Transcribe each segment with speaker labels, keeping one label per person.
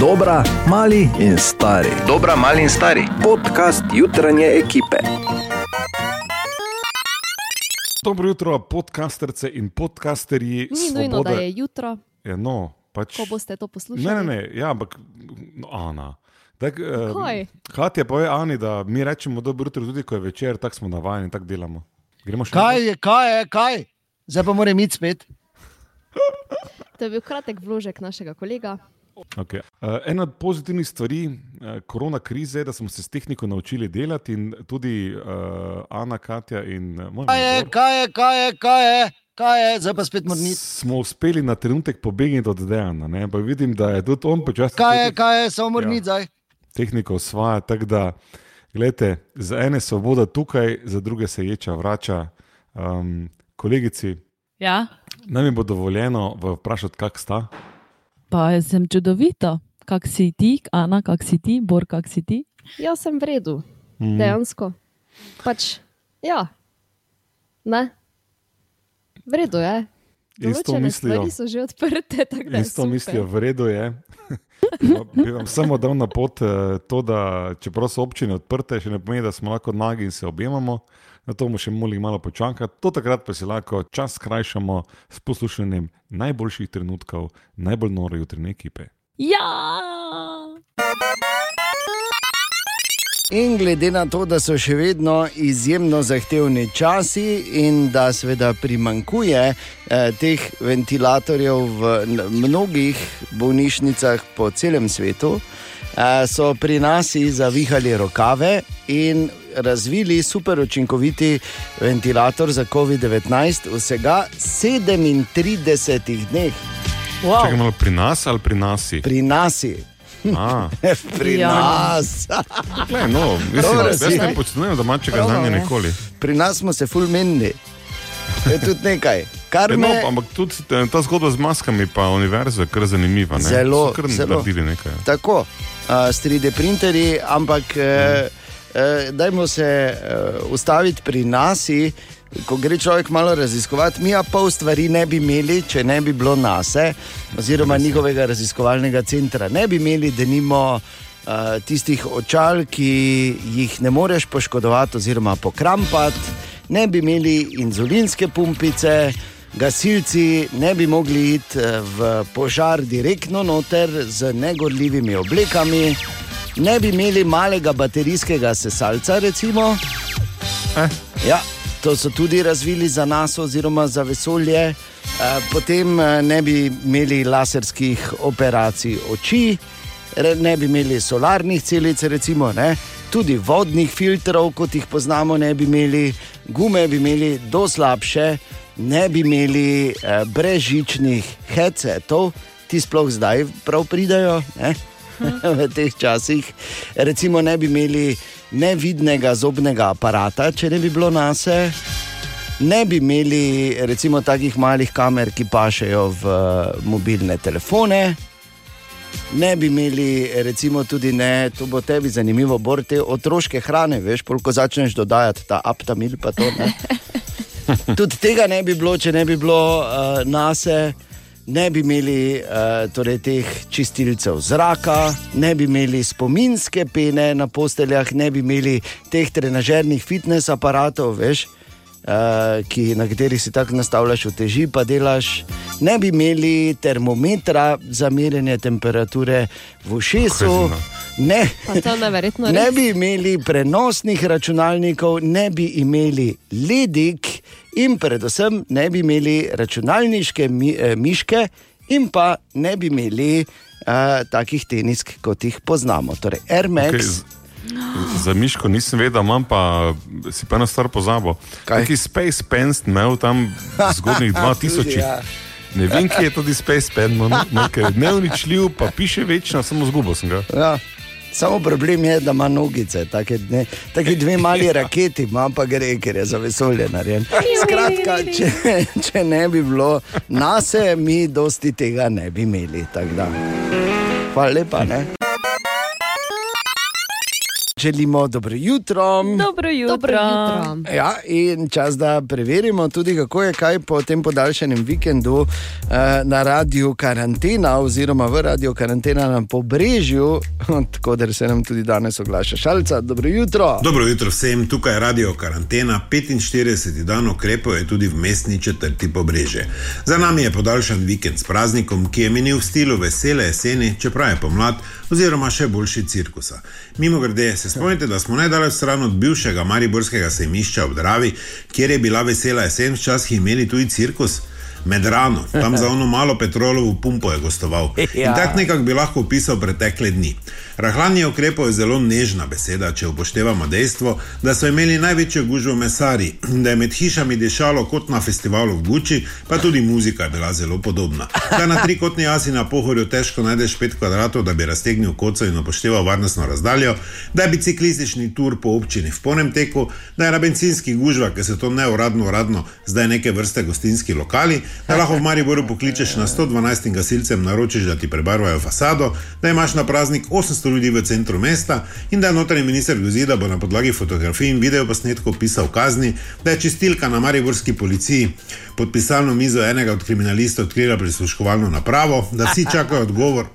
Speaker 1: Dobra, mali in stari.
Speaker 2: Dobra, mali in stari.
Speaker 1: Podcast jutranje ekipe.
Speaker 3: Dobro jutro, podcasterce in podcasterji.
Speaker 4: Ni nujno, da je jutro,
Speaker 3: je. No, pač...
Speaker 4: ko boste to poslušali.
Speaker 3: Ne, ne, ne, ja, ampak no, Ana. Tak,
Speaker 4: Kaj?
Speaker 3: Katja pove Ani, da mi rečemo dobro jutro, tudi ko je večer, tako smo navajeni, tako delamo. Gremo še
Speaker 5: Kaj je, kaj je, kaj? Zdaj pa moram iti spet.
Speaker 4: To je bil kratek vložek našega kolega.
Speaker 3: Okay. Uh, ena od pozitivnih stvari uh, korona krize je, da smo se s tehniko naučili delati in tudi uh, Ana, Katja in moj
Speaker 5: Kaj je, kaj je, kaj je, kaj je, kaj je? zdaj pa spet moram iti.
Speaker 3: smo uspeli na trenutek pobegniti od Dejana. ne, Pa vidim, da je tudi on počasi
Speaker 5: Kaj je, kaj je, samo moram
Speaker 3: Ja.
Speaker 5: zdaj.
Speaker 3: tehniko osvaja. Tako da, gledajte, za ene svoboda tukaj, za druge se ječa vrača. Um, kolegici,
Speaker 6: Ja,
Speaker 3: naj mi bo dovoljeno vprašati, kak sta.
Speaker 6: Pa sem čudovito. Kak si ti, Ana, kak si ti, Bor, kak si ti?
Speaker 4: Jaz sem v redu,
Speaker 3: Mm.
Speaker 4: dejansko. Pač, ja, ne. V redu je.
Speaker 3: Isto
Speaker 4: Določene
Speaker 3: mislijo.
Speaker 4: stvari so že odprte, tako da
Speaker 3: Isto mislijo, v redu je. No, Bi vam samo dal na pot eh, to, da čeprav so občine odprte, še ne pomeni, da smo lahko nagi in se objemamo. Na to bomo še morali malo počakati. To takrat pa si lahko čas skrajšamo s poslušanjem najboljših trenutkov, najbolj nore jutrne ekipe.
Speaker 6: Ja!
Speaker 5: In glede na to, da so še vedno izjemno zahtevni časi in da seveda primankuje eh, teh ventilatorjev v mnogih bolnišnicah po celem svetu, eh, so pri nas zavihali rokave in razvili super učinkoviti ventilator za COVID-19 v vsega 37 dneh.
Speaker 3: Wow. Čakaj malo pri nas ali pri nasi?
Speaker 5: Pri nas.
Speaker 3: A,
Speaker 5: Pri
Speaker 6: Ja.
Speaker 5: nas.
Speaker 3: le, no,
Speaker 5: Dobro
Speaker 3: mislim,
Speaker 5: si.
Speaker 3: jaz ne počutim domačega
Speaker 6: Prav,
Speaker 3: znanja
Speaker 6: ne.
Speaker 3: nikoli.
Speaker 5: Pri nas smo se fulmenili. To je tudi nekaj. Kar
Speaker 3: Ja, no,
Speaker 5: me,
Speaker 3: ampak tudi eh, ta zgodba z maskami, pa univerza, je kar zanimiva. Ne?
Speaker 5: Zelo,
Speaker 3: kar
Speaker 5: zelo.
Speaker 3: nekaj.
Speaker 5: tako, uh, s 3D printerji, ampak eh, eh, dajmo se eh, ustaviti pri nas. Ko gre človek malo raziskovati, mi pa pol stvari ne bi imeli, če ne bi bilo nase, oziroma njihovega raziskovalnega centra. Ne bi imeli, da nimo uh, tistih očal, ki jih ne moreš poškodovati, oziroma pokrampati, ne bi imeli inzulinske pumpice, gasilci ne bi mogli iti eh, v požar direktno noter z negorljivimi oblekami, ne bi imeli malega baterijskega sesalca, recimo.
Speaker 3: Eh?
Speaker 5: Ja, to so tudi razvili za nas, oziroma za vesolje. Eh, Potem eh, ne bi imeli laserskih operacij oči, ne bi imeli solarnih celic, recimo, ne? tudi vodnih filtrov, kot jih poznamo, ne bi imeli, gume bi imeli do slabše, ne bi imeli eh, brezžičnih headsetov, ti sploh zdaj prav pridajo. Ne? v teh časih. Recimo, ne bi imeli nevidnega zobnega aparata, če ne bi bilo nase. Ne bi imeli, recimo, takih malih kamer, ki pašejo v eh, mobilne telefone. Ne bi imeli, recimo, tudi ne, to bo tebi zanimivo, bor te otroške hrane, veš, pol, ko začneš dodajati ta aptamil, pa to ne. Tudi tega ne bi bilo, če ne bi bilo uh, nase, ne bi imeli uh, torej teh čistilcev zraka, ne bi imeli spominske pene na posteljah, ne bi imeli teh trenažernih fitness aparatov, veš. Uh, ki, na katerih si tako nastavljaš uteži, pa delaš, ne bi imeli termometra za merjenje temperature v ušesu, ne, ne bi imeli prenosnih računalnikov, ne bi imeli ledik in predvsem ne bi imeli računalniške mi, eh, miške in pa ne bi imeli uh, takih tenisk, kot jih poznamo. Torej, Air Max.
Speaker 3: Okay, Za Miško nisem vedel, imam pa si pa eno stvar pozabil.
Speaker 5: Kaj?
Speaker 3: Neki Space Pen imel tam zgodnjih 2000.
Speaker 5: Tudi, ja.
Speaker 3: Ne vem, kje je tudi Space Pen, no, no, ker je neuničljiv, pa piše večno, samo zgubil sem ga.
Speaker 5: Ja. Samo problem je, da ima nogice, take, ne, take dve mali raketi, ima pa gre, ker je za vesolje narejen. Skratka, če, če ne bi bilo nas, mi dosti tega ne bi imeli. tako da. Hvala lepa. Ne? Želimo dobro jutro.
Speaker 6: Dobro jutro.
Speaker 4: Dobro jutro.
Speaker 5: Ja, in čas, da preverimo tudi, kako je kaj po tem podaljšanem vikendu eh, na radiju karantena, oziroma v radiju karantena na pobrežju, da se nam tudi danes oglaša šalca. Dobro jutro.
Speaker 2: Dobro jutro vsem, tukaj je radio karantena. 45 dan ukrepov je tudi v mestni četrti pobreže. Za nami je podaljšan vikend s praznikom, ki je minil v stilu vesele jeseni, čeprav je pomlad, oziroma še boljši cirkusa. Mimo grede, se spomnite, da smo nedaleč stran od bivšega Mariborskega sejmišča ob Dravi, kjer je bila vesela jesen, včasih imeli tudi cirkus. Medrano, tam za ono malo petrolovo pumpo je gostoval. In
Speaker 5: Ja.
Speaker 2: tako nekako bi lahko opisal pretekle dni. Rahljanje ukrepov je zelo nežna beseda, če upoštevamo dejstvo, da so imeli največjo gužvo mesari, da je med hišami dišalo kot na festivalu v Guči, pa tudi muzika je bila zelo podobna. Da na trikotni asi na pohorju težko najdeš pet kvadratov, da bi raztegnil koco in upošteval varnostno razdaljo, da je biciklistični tur po občini v ponem teku, da je na bencinskih gužvah, ki so to neuradno, uradno, zdaj neke vrste gostinski lokali, da lahko v Mariboru pokličeš na 112 gasilcem, naročiš, da ti prebarvajo fasado, da imaš na praznik 800 ljudi v centru mesta in da je notranji minister grozi, da bo na podlagi fotografij in videoposnetkov pisal kazni, da je čistilka na mariborski policiji pod pisalno mizo enega od kriminalistov odkrila prisluškovalno napravo, da vsi čakajo odgovor.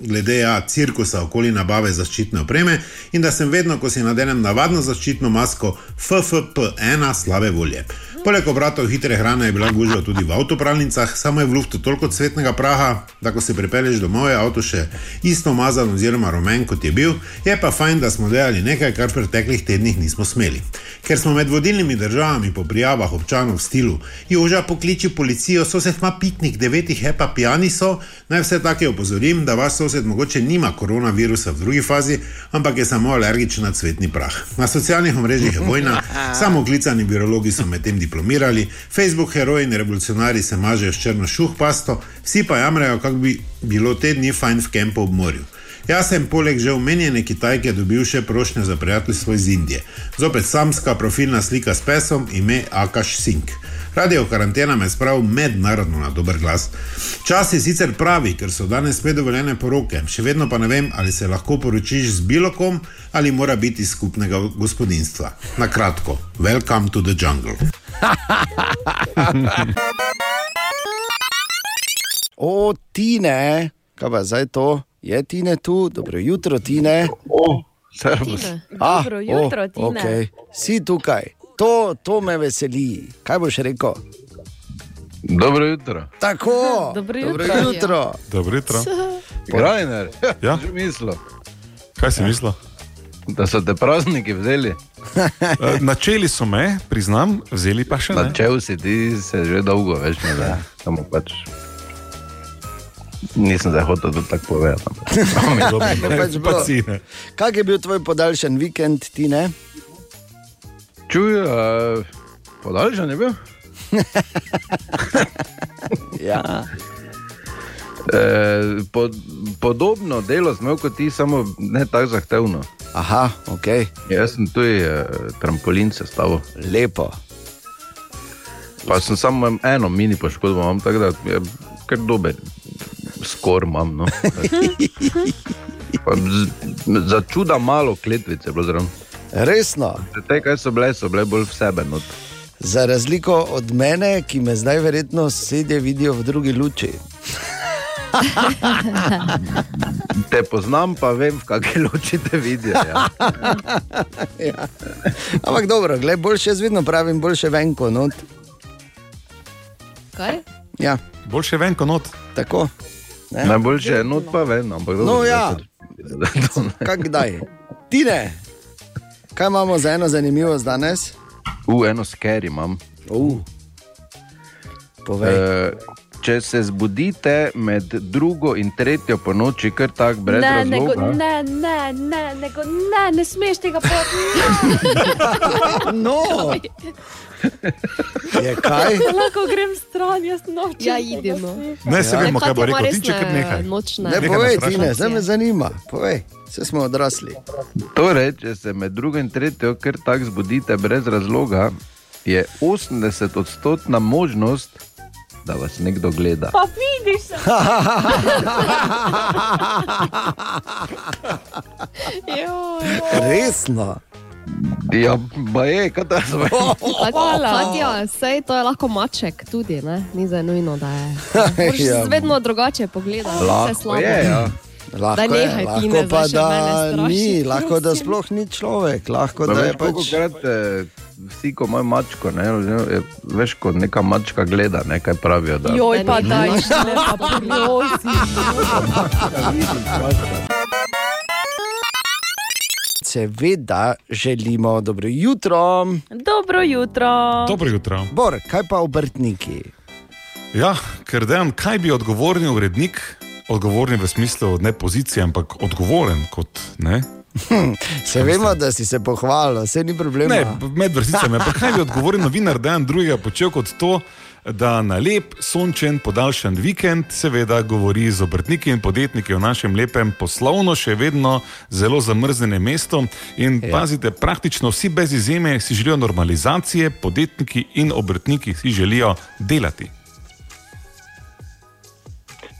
Speaker 2: Glede ja, cirkusa okoli nabave zaščitne opreme, in da sem vedno, ko si nadenem navadno zaščitno masko FFP1 slabe volje. Poleg obratov hitre hrane je bila gužva tudi v avtopralnicah, samo je v luftu toliko cvetnega praha, da ko se pripelješ domov, je avto še isto mazan oziroma rumen kot je bil. Je pa fajn, da smo delali nekaj, kar v preteklih tednih nismo smeli. Ker smo med vodilnimi državami po prijavah občanov v stilu: Joža pokliči policijo, sosed ima piknik, devetih hepa pijani so, naj vse take opozorim, da vaš sosed mogoče nima koronavirusa v drugi fazi, ampak je samo alergičen na cvetni prah. Na socialnih omrežjih je vojna, samo klicani virologi so medtem diplomirali, Facebook heroji in revolucionarji se mažejo s črno šuh pasto, vsi pa jamrajo, kako bi bilo te dni fajn v kempu ob morju. Jaz sem poleg že omenjene Kitajke dobil še prošnjo za prijateljstvo iz Indije. Zopet samska profilna slika s pesom, ime Akash Singh. Radio karantena me je spravil mednarodno na dober glas. Čas je sicer pravi, ker so danes spet dovoljene poroke, še vedno pa ne vem, ali se lahko poročiš z bilo kom ali mora biti iz skupnega gospodinstva. Na kratko, welcome to the jungle.
Speaker 5: O, Tine, kaj pa zdaj to? Je Tine tu, dobro jutro, Tine.
Speaker 7: Servus.
Speaker 4: Tine.
Speaker 5: Ah,
Speaker 4: Dobro jutro,
Speaker 5: o,
Speaker 4: Tine.
Speaker 5: okay. Si tukaj, to, to me veseli. Kaj boš rekel?
Speaker 7: Dobro jutro.
Speaker 5: Tako,
Speaker 6: Dobro
Speaker 5: dobro
Speaker 6: jutro.
Speaker 5: jutro.
Speaker 3: Dobro jutro.
Speaker 7: Grajner,
Speaker 3: Ja?
Speaker 7: že mislil,
Speaker 3: Kaj si mislil?
Speaker 7: da so te prazniki vzeli.
Speaker 3: Eh, Načeli so me, priznam, vzeli pa še ne.
Speaker 7: Načel si ti se že dolgo, veš, ne da. Samo pač. Nisem zdaj hotel to tako povedati. ampak-
Speaker 3: Dobro,
Speaker 5: Je pač bilo.
Speaker 3: pa si ne.
Speaker 5: Kak je bil tvoj podaljšan vikend, Tine?
Speaker 7: Čuj, uh, podaljšan je bil.
Speaker 5: Ja.
Speaker 7: E, pod, podobno delo imel kot ti, samo ne tako zahtevno.
Speaker 5: Aha, ok,
Speaker 7: Jaz sem tudi e, trampolin sestavil,
Speaker 5: lepo.
Speaker 7: pa sem samo eno mini poškodbo, imam tako da je kar dober skor imam. No. Pa z- Za čuda malo kletvice, bilo zraven.
Speaker 5: Resno,
Speaker 7: Te, kaj so bile, so bile bolj v sebe. Not.
Speaker 5: za razliko od mene, ki me zdaj verjetno sedje vidijo v drugi luči.
Speaker 7: Te poznam, pa vem, v kakšni luči te vidijo. Ja.
Speaker 5: Ja. Ampak dobro, gled, boljše jaz vedno pravim, boljše venko, not.
Speaker 4: Kaj?
Speaker 5: Ja,
Speaker 3: Boljše ven kot not.
Speaker 5: tako. Ne?
Speaker 7: Najboljše je not, pa ven. Ampak, dobro,
Speaker 5: No, ja.
Speaker 7: zdaj to-
Speaker 5: Kak kdaj? Kaj imamo za eno zanimivost danes?
Speaker 7: U, eno sker imam.
Speaker 5: Uh. Povej.
Speaker 7: E, če se zbudite med drugo in tretjo po noči, kar tako brez
Speaker 4: Ne, nego,
Speaker 7: razloga.
Speaker 4: ne, ne, ne, nego, ne, ne smeš tega povedati.
Speaker 5: No, je kaj?
Speaker 6: Lahko grem stran, jaz nočem.
Speaker 4: Ja, idi, no.
Speaker 3: Ne, se
Speaker 5: Ja.
Speaker 3: vemo, kaj bo rekel. Ti če kar
Speaker 4: ne-
Speaker 3: nekaj.
Speaker 4: Nočne.
Speaker 5: Ne,
Speaker 3: Nekaj
Speaker 5: povej, Tine,
Speaker 3: vprašaj.
Speaker 5: zdaj me zanima. Povej, vse smo odrasli.
Speaker 7: Torej, če se med drugo in tretjo kar tako zbudite brez razloga, je 80 odstotna možnost, da vas nekdo gleda.
Speaker 6: Pa vidiš,
Speaker 5: Resno.
Speaker 7: Ja, pa je, kaj ta zveni.
Speaker 4: Katja, sej to je lahko maček tudi, ne? ni za nujno, da je. Moraš
Speaker 5: Ja.
Speaker 4: vedno drugače pogledati, vse slabo.
Speaker 7: je, ja.
Speaker 5: Lahko, je, lahko pa
Speaker 4: zdaj še
Speaker 5: da ni, lahko da sploh ni človek, lahko da je
Speaker 7: veš,
Speaker 5: pač.
Speaker 7: kolikokrat, eh, Vsi, ko imajo mačko, ne, veš, ko neka mačka gleda, ne, kaj pravijo. Da,
Speaker 6: joj, pa
Speaker 4: Da
Speaker 6: daj, ne pa prosi.
Speaker 5: Seveda želimo dobro jutro.
Speaker 6: Dobro jutro.
Speaker 3: Dobro jutro.
Speaker 5: Bor, kaj pa obrtniki?
Speaker 3: Ja, ker dejan, kaj bi odgovorni urednik, odgovorni v smislu ne pozicije, ampak odgovoren kot ne.
Speaker 5: Se vemo, da si se pohvalil, vse ni problema.
Speaker 3: Ne, med vrsticami. Pa kaj bi odgovoril novinar dejan drugega počel kot to, da na lep, sončen, podaljšan vikend, seveda, govori z obrtniki in podjetniki o našem lepem, poslovno še vedno zelo zamrznenem mestu. In ja. pazite, praktično vsi brez izjeme si želijo normalizacije, podjetniki in obrtniki si želijo delati.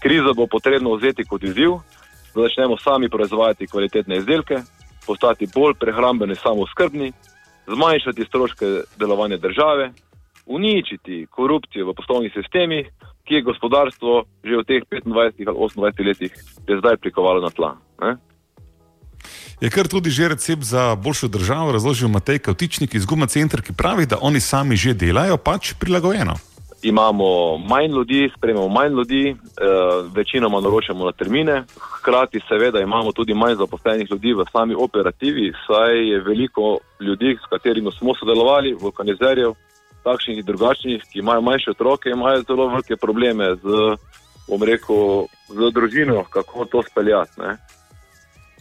Speaker 8: Krizo bo potrebno vzeti kot izziv, da začnemo sami proizvajati kvalitetne izdelke, postati bolj prehrambeni, samooskrbni, zmanjšati stroške delovanja države, uničiti korupcijo v poslovnih sistemih, ki je gospodarstvo že v teh 25 ali 28 letih že zdaj prikovalo na tla. Ne?
Speaker 3: Je kar tudi že recept za boljšo državo razložil Matej Kavtičnik iz Guma Center, ki pravi, da oni sami že delajo, pač prilagojeno.
Speaker 8: imamo manj ljudi, sprejemamo manj ljudi, eh, večinoma naročamo na termine, hkrati seveda imamo tudi manj zaposlenih ljudi v sami operativi, saj je veliko ljudi, s katerimi smo sodelovali, vulkanizerjev, takšnih in drugačnih, ki imajo manjše otroke, imajo zelo velike probleme z, bom rekel, z družino, kako to speljati. Ne.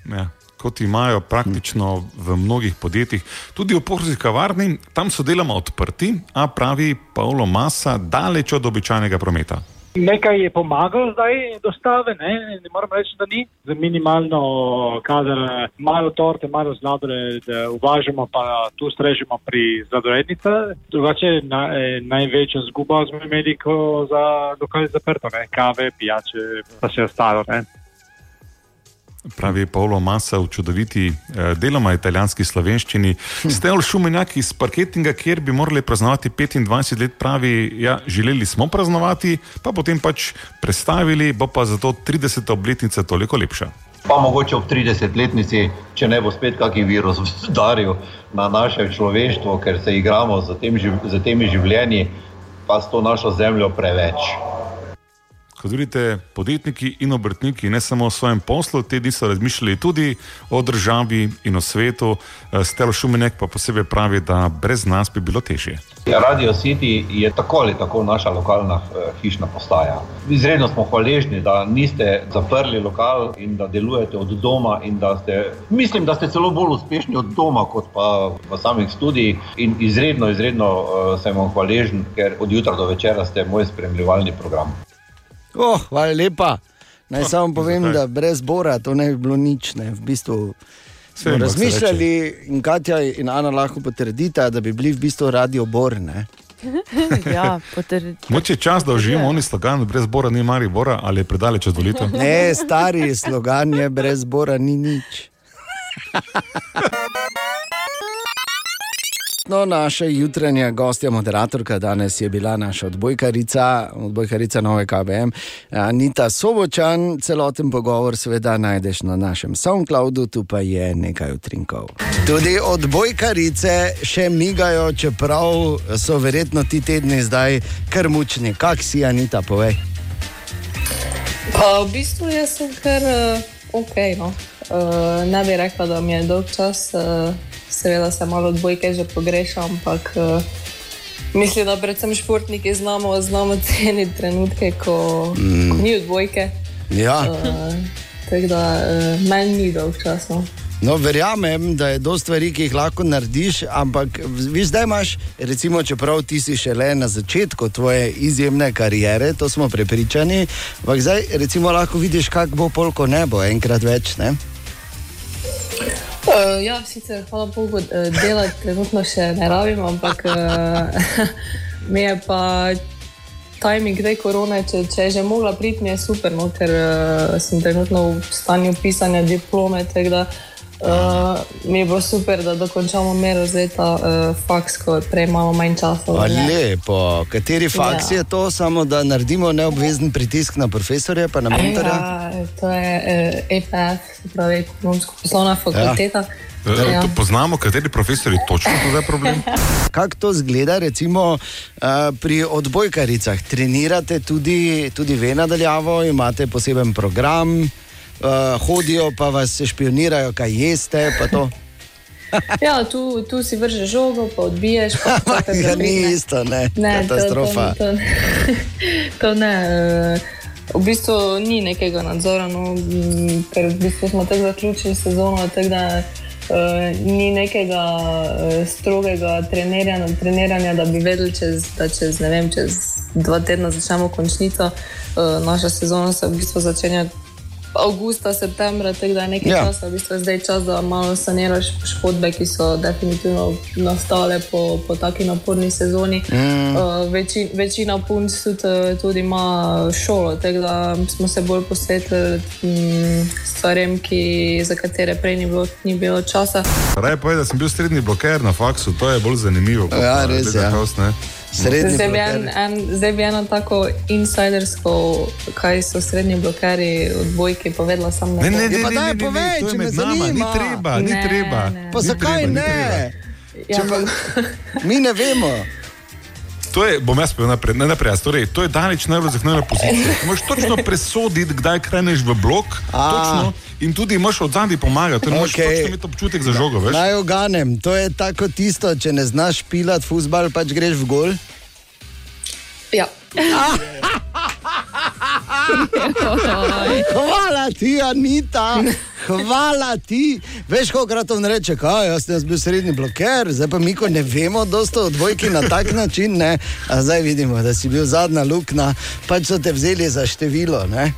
Speaker 3: Ja, kot imajo praktično v mnogih podjetjih, tudi v Porzi kavarni, tam so deloma odprti, a pravi Paolo Masa, daleč od običajnega prometa.
Speaker 9: Nekaj je pomagalo zdaj dostave, ne, ne moram reči, da ni. Za minimalno, kadar malo torte, malo sladoled uvažamo, pa tu strežemo pri sladolednicah. Drugače na, eh, največja zguba smo imeli, ko za lokal je zaprto, ne, kave, pijače, pa vse ostalo. Ne.
Speaker 3: Pravi Paolo Masa v čudoviti, eh, deloma italijanski slovenščini. Ste v šumenjak iz parketinga, kjer bi morali praznovati 25 let, pravi, ja, želeli smo praznovati, pa potem pač predstavili, bo pa zato 30. obletnica toliko lepša.
Speaker 10: pa mogoče ob 30-letnici, če ne bo spet kakšen virus udaril na naše človeštvo, ker se igramo z, tem, z temi življenji, pa s to našo zemljo preveč.
Speaker 3: Kot vidite, podjetniki in obrtniki ne samo o svojem poslu, te dni so razmišljali tudi o državi in o svetu. Eh, Stelo Šumenek pa posebej pravi, da brez nas bi bilo težje.
Speaker 10: Radio City je tako ali tako naša lokalna eh, hišna postaja. Izredno smo hvaležni, da niste zaprli lokal in da delujete od doma. da Ste, mislim, da ste celo bolj uspešni od doma, kot pa v samih studijih. In izredno, izredno uh, sem vam hvaležen, ker od jutra do večera ste moj spremljevalni program.
Speaker 5: Oh, hvala lepa. Naj samo povem,
Speaker 3: zakaj?
Speaker 5: da brez Bora to ne bi bilo nič. Ne. V bistvu smo
Speaker 3: vem,
Speaker 5: razmišljali in Katja in Ana lahko potrdita, da bi bili v bistvu radio Bor. Ne.
Speaker 6: Ja.
Speaker 3: Moče je čas, da uživamo oni slogan, brez bora ni mari bora ali je predaleč od volitev.
Speaker 5: ne, stari slogan je brez Bora ni nič. No, naša jutranja gostja, moderatorka danes je bila naša odbojkarica, odbojkarica Nove KBM, Anita Sobočan. Celoten pogovor seveda najdeš na našem SoundCloudu, tu pa je nekaj utrinkov. Tudi odbojkarice še migajo, čeprav so verjetno ti tedni zdaj kar mučni. Kak si, Anita, povej?
Speaker 11: Pa v bistvu jaz sem kar uh, ok. No. Uh, ne bi rekla, da mi je dolg čas, uh, seveda se malo odbojke že pogrešam, ampak uh, mislim, da predvsem športniki znamo, znamo ceniti trenutke, ko, mm. ko ni odbojke.
Speaker 5: Ja.
Speaker 11: Uh, tako da uh, meni ni dolg čas. No.
Speaker 5: No, verjamem, da je dosta stvari, ki jih lahko narediš, ampak vi zdaj imaš, recimo, čeprav ti si šele na začetku tvoje izjemne kariere, to smo prepričani, ampak zdaj recimo lahko vidiš, kako bo polko nebo, enkrat več. Ne?
Speaker 11: Uh, ja, sicer hvala Bogu, uh, delati trenutno še ne rabim, ampak uh, mi je pa timing te korone, če, če je že mogla priti, mi je super, no, ker uh, sem trenutno v stanju pisanja diplome. tako Da, uh, mi bo super, da dokončamo mero zdaj ta uh, faks, ko je prej malo manj časa. Ne.
Speaker 5: lepo, kateri faks
Speaker 11: Ja.
Speaker 5: je to, samo da naredimo neobvezen pritisk na profesorja, pa na mentorja?
Speaker 11: Ja, to je uh, EPF, se pravi ekonomsko-poslovna fakulteta.
Speaker 3: Eh,
Speaker 11: Ja.
Speaker 3: to Poznamo, kateri profesori točno to je problem.
Speaker 5: Kako to zgleda, recimo uh, pri odbojkaricah? Trenirate tudi, tudi ve nadaljavo, imate poseben program, uh, hodijo pa vas špionirajo, kaj jeste. pa to?
Speaker 11: Ja, tu, tu si vržeš žogo, pa odbiješ. Pa da
Speaker 5: Ja, ni isto, ne,
Speaker 11: Ne,
Speaker 5: katastrofa.
Speaker 11: To, to, to, to ne. eh, V bistvu ni nekega nadzora, no, m, ker v bistvu smo tako zaključili sezono, tako da uh, ni nekega uh, strogega treniranja, treniranja, da bi vedeli, čez, da čez, vem, čez dva tedna začnemo končnico. Uh, naša sezona se v bistvu začenja avgusta, septembra, tako da je nekaj
Speaker 5: Ja.
Speaker 11: časa, v bistvu je zdaj čas, da malo saniraš škodbe, ki so definitivno nastale po, po taki naporni sezoni.
Speaker 5: Mm.
Speaker 11: Uh, večin, večina punc tudi, tudi ima šolo, tako da smo se bolj posvetili mm, stvarem, ki, za katere prej ni bilo, ni bilo časa.
Speaker 3: Raje povej, da sem bil srednji bloker na faksu, to je bolj zanimivo.
Speaker 5: Ja,
Speaker 3: pa
Speaker 5: res,
Speaker 3: Deda
Speaker 5: ja.
Speaker 3: House, ne.
Speaker 5: Srednji
Speaker 11: Zdaj bi, en, en, zdaj bi eno tako insidersko, kaj so srednji blokerji odbojki povedala samo na
Speaker 3: Ne, ne,
Speaker 11: to.
Speaker 3: ne,
Speaker 5: Ja, pa
Speaker 3: ne,
Speaker 5: daj
Speaker 3: ne, ne,
Speaker 5: povej, če me
Speaker 3: med nama, ni
Speaker 5: zanima.
Speaker 3: treba, ni
Speaker 11: Ne,
Speaker 3: treba.
Speaker 11: ne.
Speaker 5: Pa
Speaker 3: Ni
Speaker 5: zakaj ne?
Speaker 3: treba.
Speaker 11: Ja,
Speaker 5: Mi ne vemo.
Speaker 3: To je, bom jaz povedal naprej, ne naprej, torej, to je daleč najbolj zahtevna pozicija. Moraš točno presoditi, kdaj kreneš v blok,
Speaker 5: A.
Speaker 3: točno, in tudi imaš od zadaj pomagati. Torej, moraš
Speaker 5: Okej.
Speaker 3: točno imeti občutek za žogo, veš?
Speaker 5: Naj oganem, to je tako tisto, če ne znaš pilati fusbal, pač greš v gol.
Speaker 11: ja.
Speaker 5: Hvala ti, Anita, hvala ti. Veš, koliko on reče, kaj jaz sem bil srednji bloker, zdaj pa mi, ko ne vemo, dosta o dvojki na tak način, ne. A zdaj vidimo, da si bil zadnja luknja, pač so te vzeli za število, ne.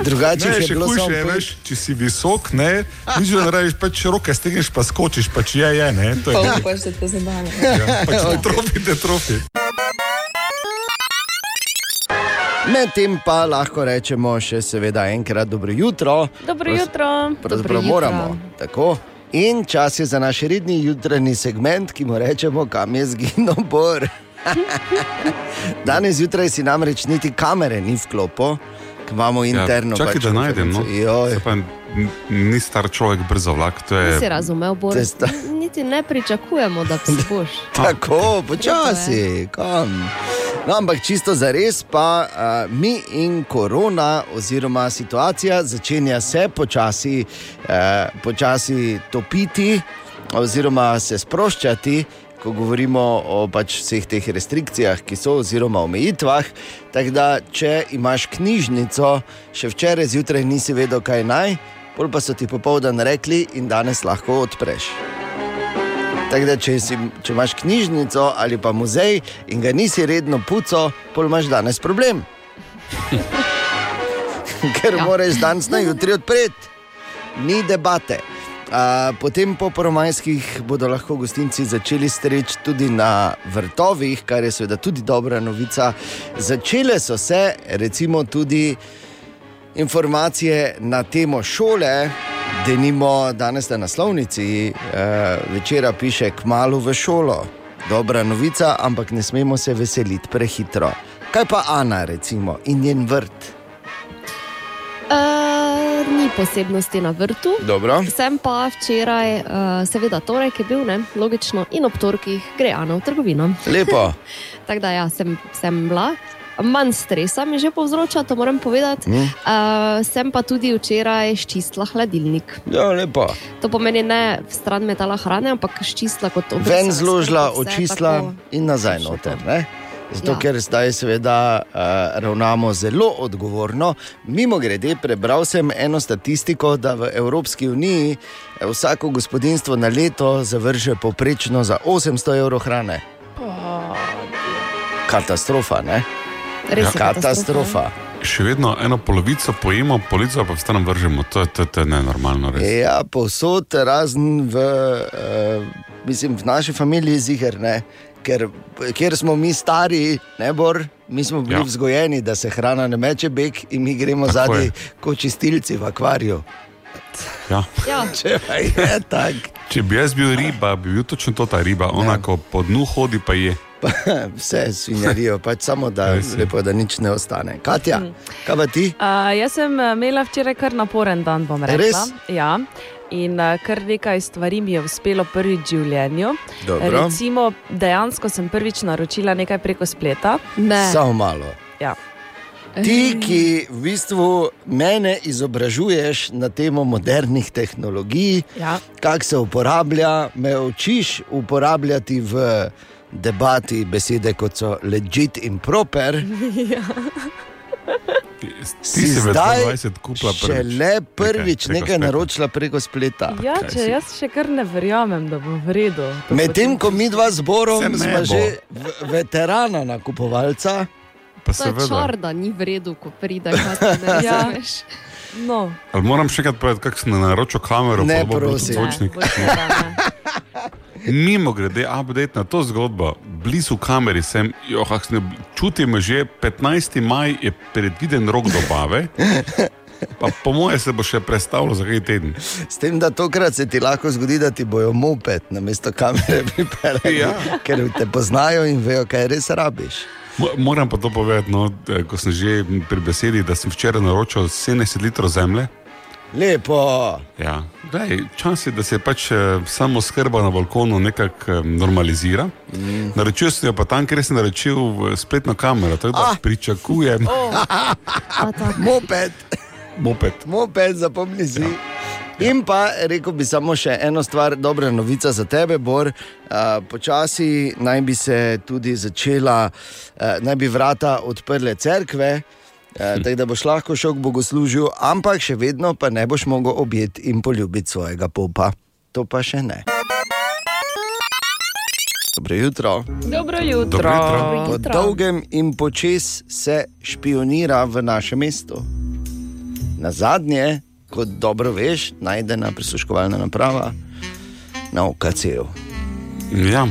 Speaker 5: Drugače
Speaker 3: Ne,
Speaker 5: je
Speaker 3: še
Speaker 5: bilo
Speaker 3: hujše
Speaker 5: samo
Speaker 3: je,
Speaker 5: pet.
Speaker 3: veš, če si visok, ne, nič da narediš, pač roke stegneš, pa skočiš, pač je, je, ne. To je
Speaker 11: Pa
Speaker 3: nekaj.
Speaker 11: upaš, da te zadane.
Speaker 3: Ja, pač te trofi, te trofi.
Speaker 5: Medtem pa lahko rečemo še seveda enkrat dobro jutro.
Speaker 6: Dobro jutro.
Speaker 5: Pravzaprav moramo. Tako. In čas je za naš redni jutranji segment, ki mu rečemo, kam je zginil Bor. Danes zjutraj si namreč niti kamere ni vklopo, ker imamo interno.
Speaker 3: Ja, čakaj,
Speaker 5: pač
Speaker 3: da najdem. No. Pa, ni star človek brzo vlak, to
Speaker 4: Si
Speaker 3: je.
Speaker 4: razumel,
Speaker 5: je sta-
Speaker 4: Niti ne pričakujemo, da si boš.
Speaker 5: Tako, počasi, kam. No, ampak čisto za res, pa uh, mi in korona, oziroma situacija, začenja se počasi, uh, počasi topiti, oziroma se sproščati. Ko govorimo o pač vseh teh restrikcijah, ki so, oziroma omejitvah. Tako da, če imaš knjižnico, še včeraj zjutraj nisi vedel, kaj naj, pol pa so ti popoldan rekli, in danes lahko odpreš. Tako da, če, si, če imaš knjižnico ali pa muzej in ga nisi redno puco, pol imaš danes problem. Ker ja. moraš danes na jutri odpreti, ni debate. A, potem po poromajskih bodo lahko gostinci začeli streč tudi na vrtovih, kar je seveda tudi dobra novica. Začele so se, recimo, tudi informacije na temo šole. Denimo danes na naslovnici eh, večera piše: Kmalo v šolo. Dobra novica, ampak ne smemo se veseliti prehitro. Kaj pa Ana, recimo, in njen vrt?
Speaker 4: Uh, ni posebnosti na vrtu.
Speaker 5: Dobro.
Speaker 4: Sem pa včeraj, uh, seveda, torek je bil, ne, logično, in ob torkih gre Ana v trgovino.
Speaker 5: Lepo.
Speaker 4: Tako da, ja, sem, sem bila. Manj stresa mi že povzroča, to moram povedati.
Speaker 5: Mm.
Speaker 4: Uh, sem pa tudi včeraj ščistila hladilnik.
Speaker 5: Ja, lepo.
Speaker 4: To pomeni ne stran metala hrane, ampak ščistila kot obraz.
Speaker 5: Ven zložila, očistila in nazaj noter. Ne? Zato, ja. Ker zdaj seveda uh, ravnamo zelo odgovorno. Mimo grede, prebral sem eno statistiko, da v Evropski uniji eh, vsako gospodinstvo na leto zavrže poprečno za 800 evrov hrane. Katastrofa, ne?
Speaker 4: Res je
Speaker 5: katastrofa.
Speaker 3: Še vedno eno polovico pojemo, polovico pa stran vržemo. To, je- to, to je nenormalno. Res.
Speaker 5: Ja, povsod, razen v, uh, mislim, v naši familiji, ziger, ne. Ker, ker smo mi stari, ne bor, Mi smo bili
Speaker 3: Ja.
Speaker 5: ja. vzgojeni, da se hrana ne meče beg in mi gremo
Speaker 3: Tako
Speaker 5: zadnji
Speaker 3: je.
Speaker 5: kot čistilci v akvariju.
Speaker 3: Ja.
Speaker 4: Ja.
Speaker 5: Če pa je tako,
Speaker 3: Če bi jaz bil riba, bi bil točno to ta riba. Ona,
Speaker 5: Ja.
Speaker 3: ko po dnu hodi, pa je.
Speaker 5: Pa vse svinjarijo, pač samo da,
Speaker 3: je.
Speaker 5: lepo, da nič ne ostane. Katja, kaj pa ti?
Speaker 12: Uh, jaz sem eh, imela včeraj kar naporen dan, bom rekla.
Speaker 5: Res?
Speaker 12: Ja. In uh, kar nekaj stvari mi je uspelo prvič v življenju.
Speaker 5: Dobro.
Speaker 12: Recimo, dejansko sem prvič naročila nekaj preko spleta.
Speaker 4: Ne.
Speaker 5: Samo malo.
Speaker 12: Ja.
Speaker 5: Ti, ki v bistvu mene izobražuješ na temo modernih tehnologij,
Speaker 12: Ja.
Speaker 5: kako se uporablja, me učiš uporabljati v debati besede kot so legit in proper.
Speaker 12: ja.
Speaker 3: Ti si v 20 kupla prvič.
Speaker 5: šele prvič nekaj
Speaker 3: spleta.
Speaker 5: naročila preko spleta.
Speaker 12: ja, če
Speaker 3: si?
Speaker 12: jaz še kar ne verjamem, da bo v redu.
Speaker 5: Medtem ko mi dva zborom
Speaker 3: Se
Speaker 5: smo že veterana nakupovalca,
Speaker 3: Pa
Speaker 4: To je
Speaker 3: seveda.
Speaker 4: čar, da ni v redu, ko pride, kaj ti ne
Speaker 12: Ja.
Speaker 4: razumeš.
Speaker 12: No,
Speaker 3: Ali moram še enkrat povedati, kako sem naročil kamero,
Speaker 5: Ne,
Speaker 3: pa bo
Speaker 5: prosim.
Speaker 3: Bluetooth zvočnik.
Speaker 12: ne, ne.
Speaker 3: Mimo grede, update na to zgodbo, blizu kameri sem, jo, sem, čutim že 15. maj je predviden rok dobave. Pa po moje se bo še predstavilo za kaj teden.
Speaker 5: s tem, da tokrat se ti lahko zgodi, da ti bojo moped na mesto kamere pripeljali,
Speaker 3: Ja.
Speaker 5: ker te poznajo in vejo, kaj res rabiš.
Speaker 3: Mo- Moram pa to povedati, no, eh, ko sem že pri besedi, da sem včeraj naročil 70 litrov zemlje.
Speaker 5: Lepo.
Speaker 3: Ja. Daj, čas je, da se pač eh, samo skrba na balkonu nekako eh, normalizira. Mm. Naročil sem jo pa tam, ker sem naročil v spletno kamero, tako da
Speaker 5: Ah.
Speaker 3: pričakujem oh.
Speaker 5: Moped,
Speaker 3: moped.
Speaker 5: moped, zapomni si. In pa rekel bi samo še eno stvar, dobra novica za tebe, Bor. Uh, počasi naj bi se tudi začela, uh, naj bi vrata odprle cerkve, uh, tako da boš lahko šel k bogoslužju, ampak še vedno pa ne boš mogel objeti in poljubiti svojega popa. To pa še ne. Dobro jutro.
Speaker 12: Dobro jutro.
Speaker 3: Dobro jutro.
Speaker 5: Po dolgem in počes se špionira v našem mestu. Na zadnje, kot dobro veš, najdena prisluškovalna naprava na OKC-ju.
Speaker 3: Ja,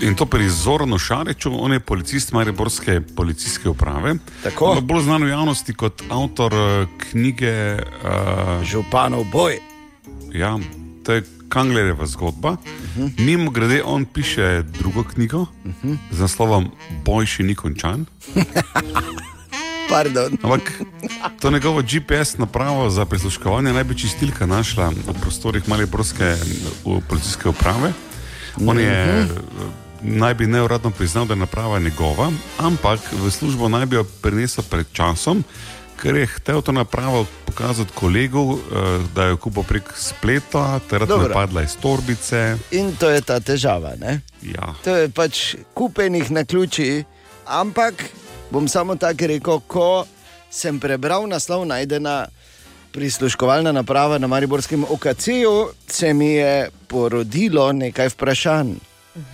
Speaker 3: in to pri Zoranu Šariču, on je policist Mariborske policijske uprave.
Speaker 5: Tako.
Speaker 3: Bolj znan v javnosti kot avtor eh, knjige uh,
Speaker 5: Županov boj.
Speaker 3: Ja, to je Kanglerjeva zgodba. Uh -huh. Mimo grede, on piše drugo knjigo uh -huh. z naslovom Boj še ni končan.
Speaker 5: Pardon.
Speaker 3: Ampak to njegovo GPS napravo za prisluškovanje naj bi čistilka našla v prostorih Mariborske v policijske uprave. On je naj bi neuradno priznal, da je naprava njegova, ampak v službo naj bi jo prinesel pred časom, ker je hotel to napravo pokazati kolegu, eh, da je kupil prek spleta, ter da je padla iz torbice.
Speaker 5: In to je ta težava. Ne?
Speaker 3: Ja.
Speaker 5: To je pač kupenih na ključi, ampak bom samo tako rekel, ko sem prebral naslov najdena. Prisluškovalna naprava na Mariborskem OKC-ju se mi je porodilo nekaj vprašanj.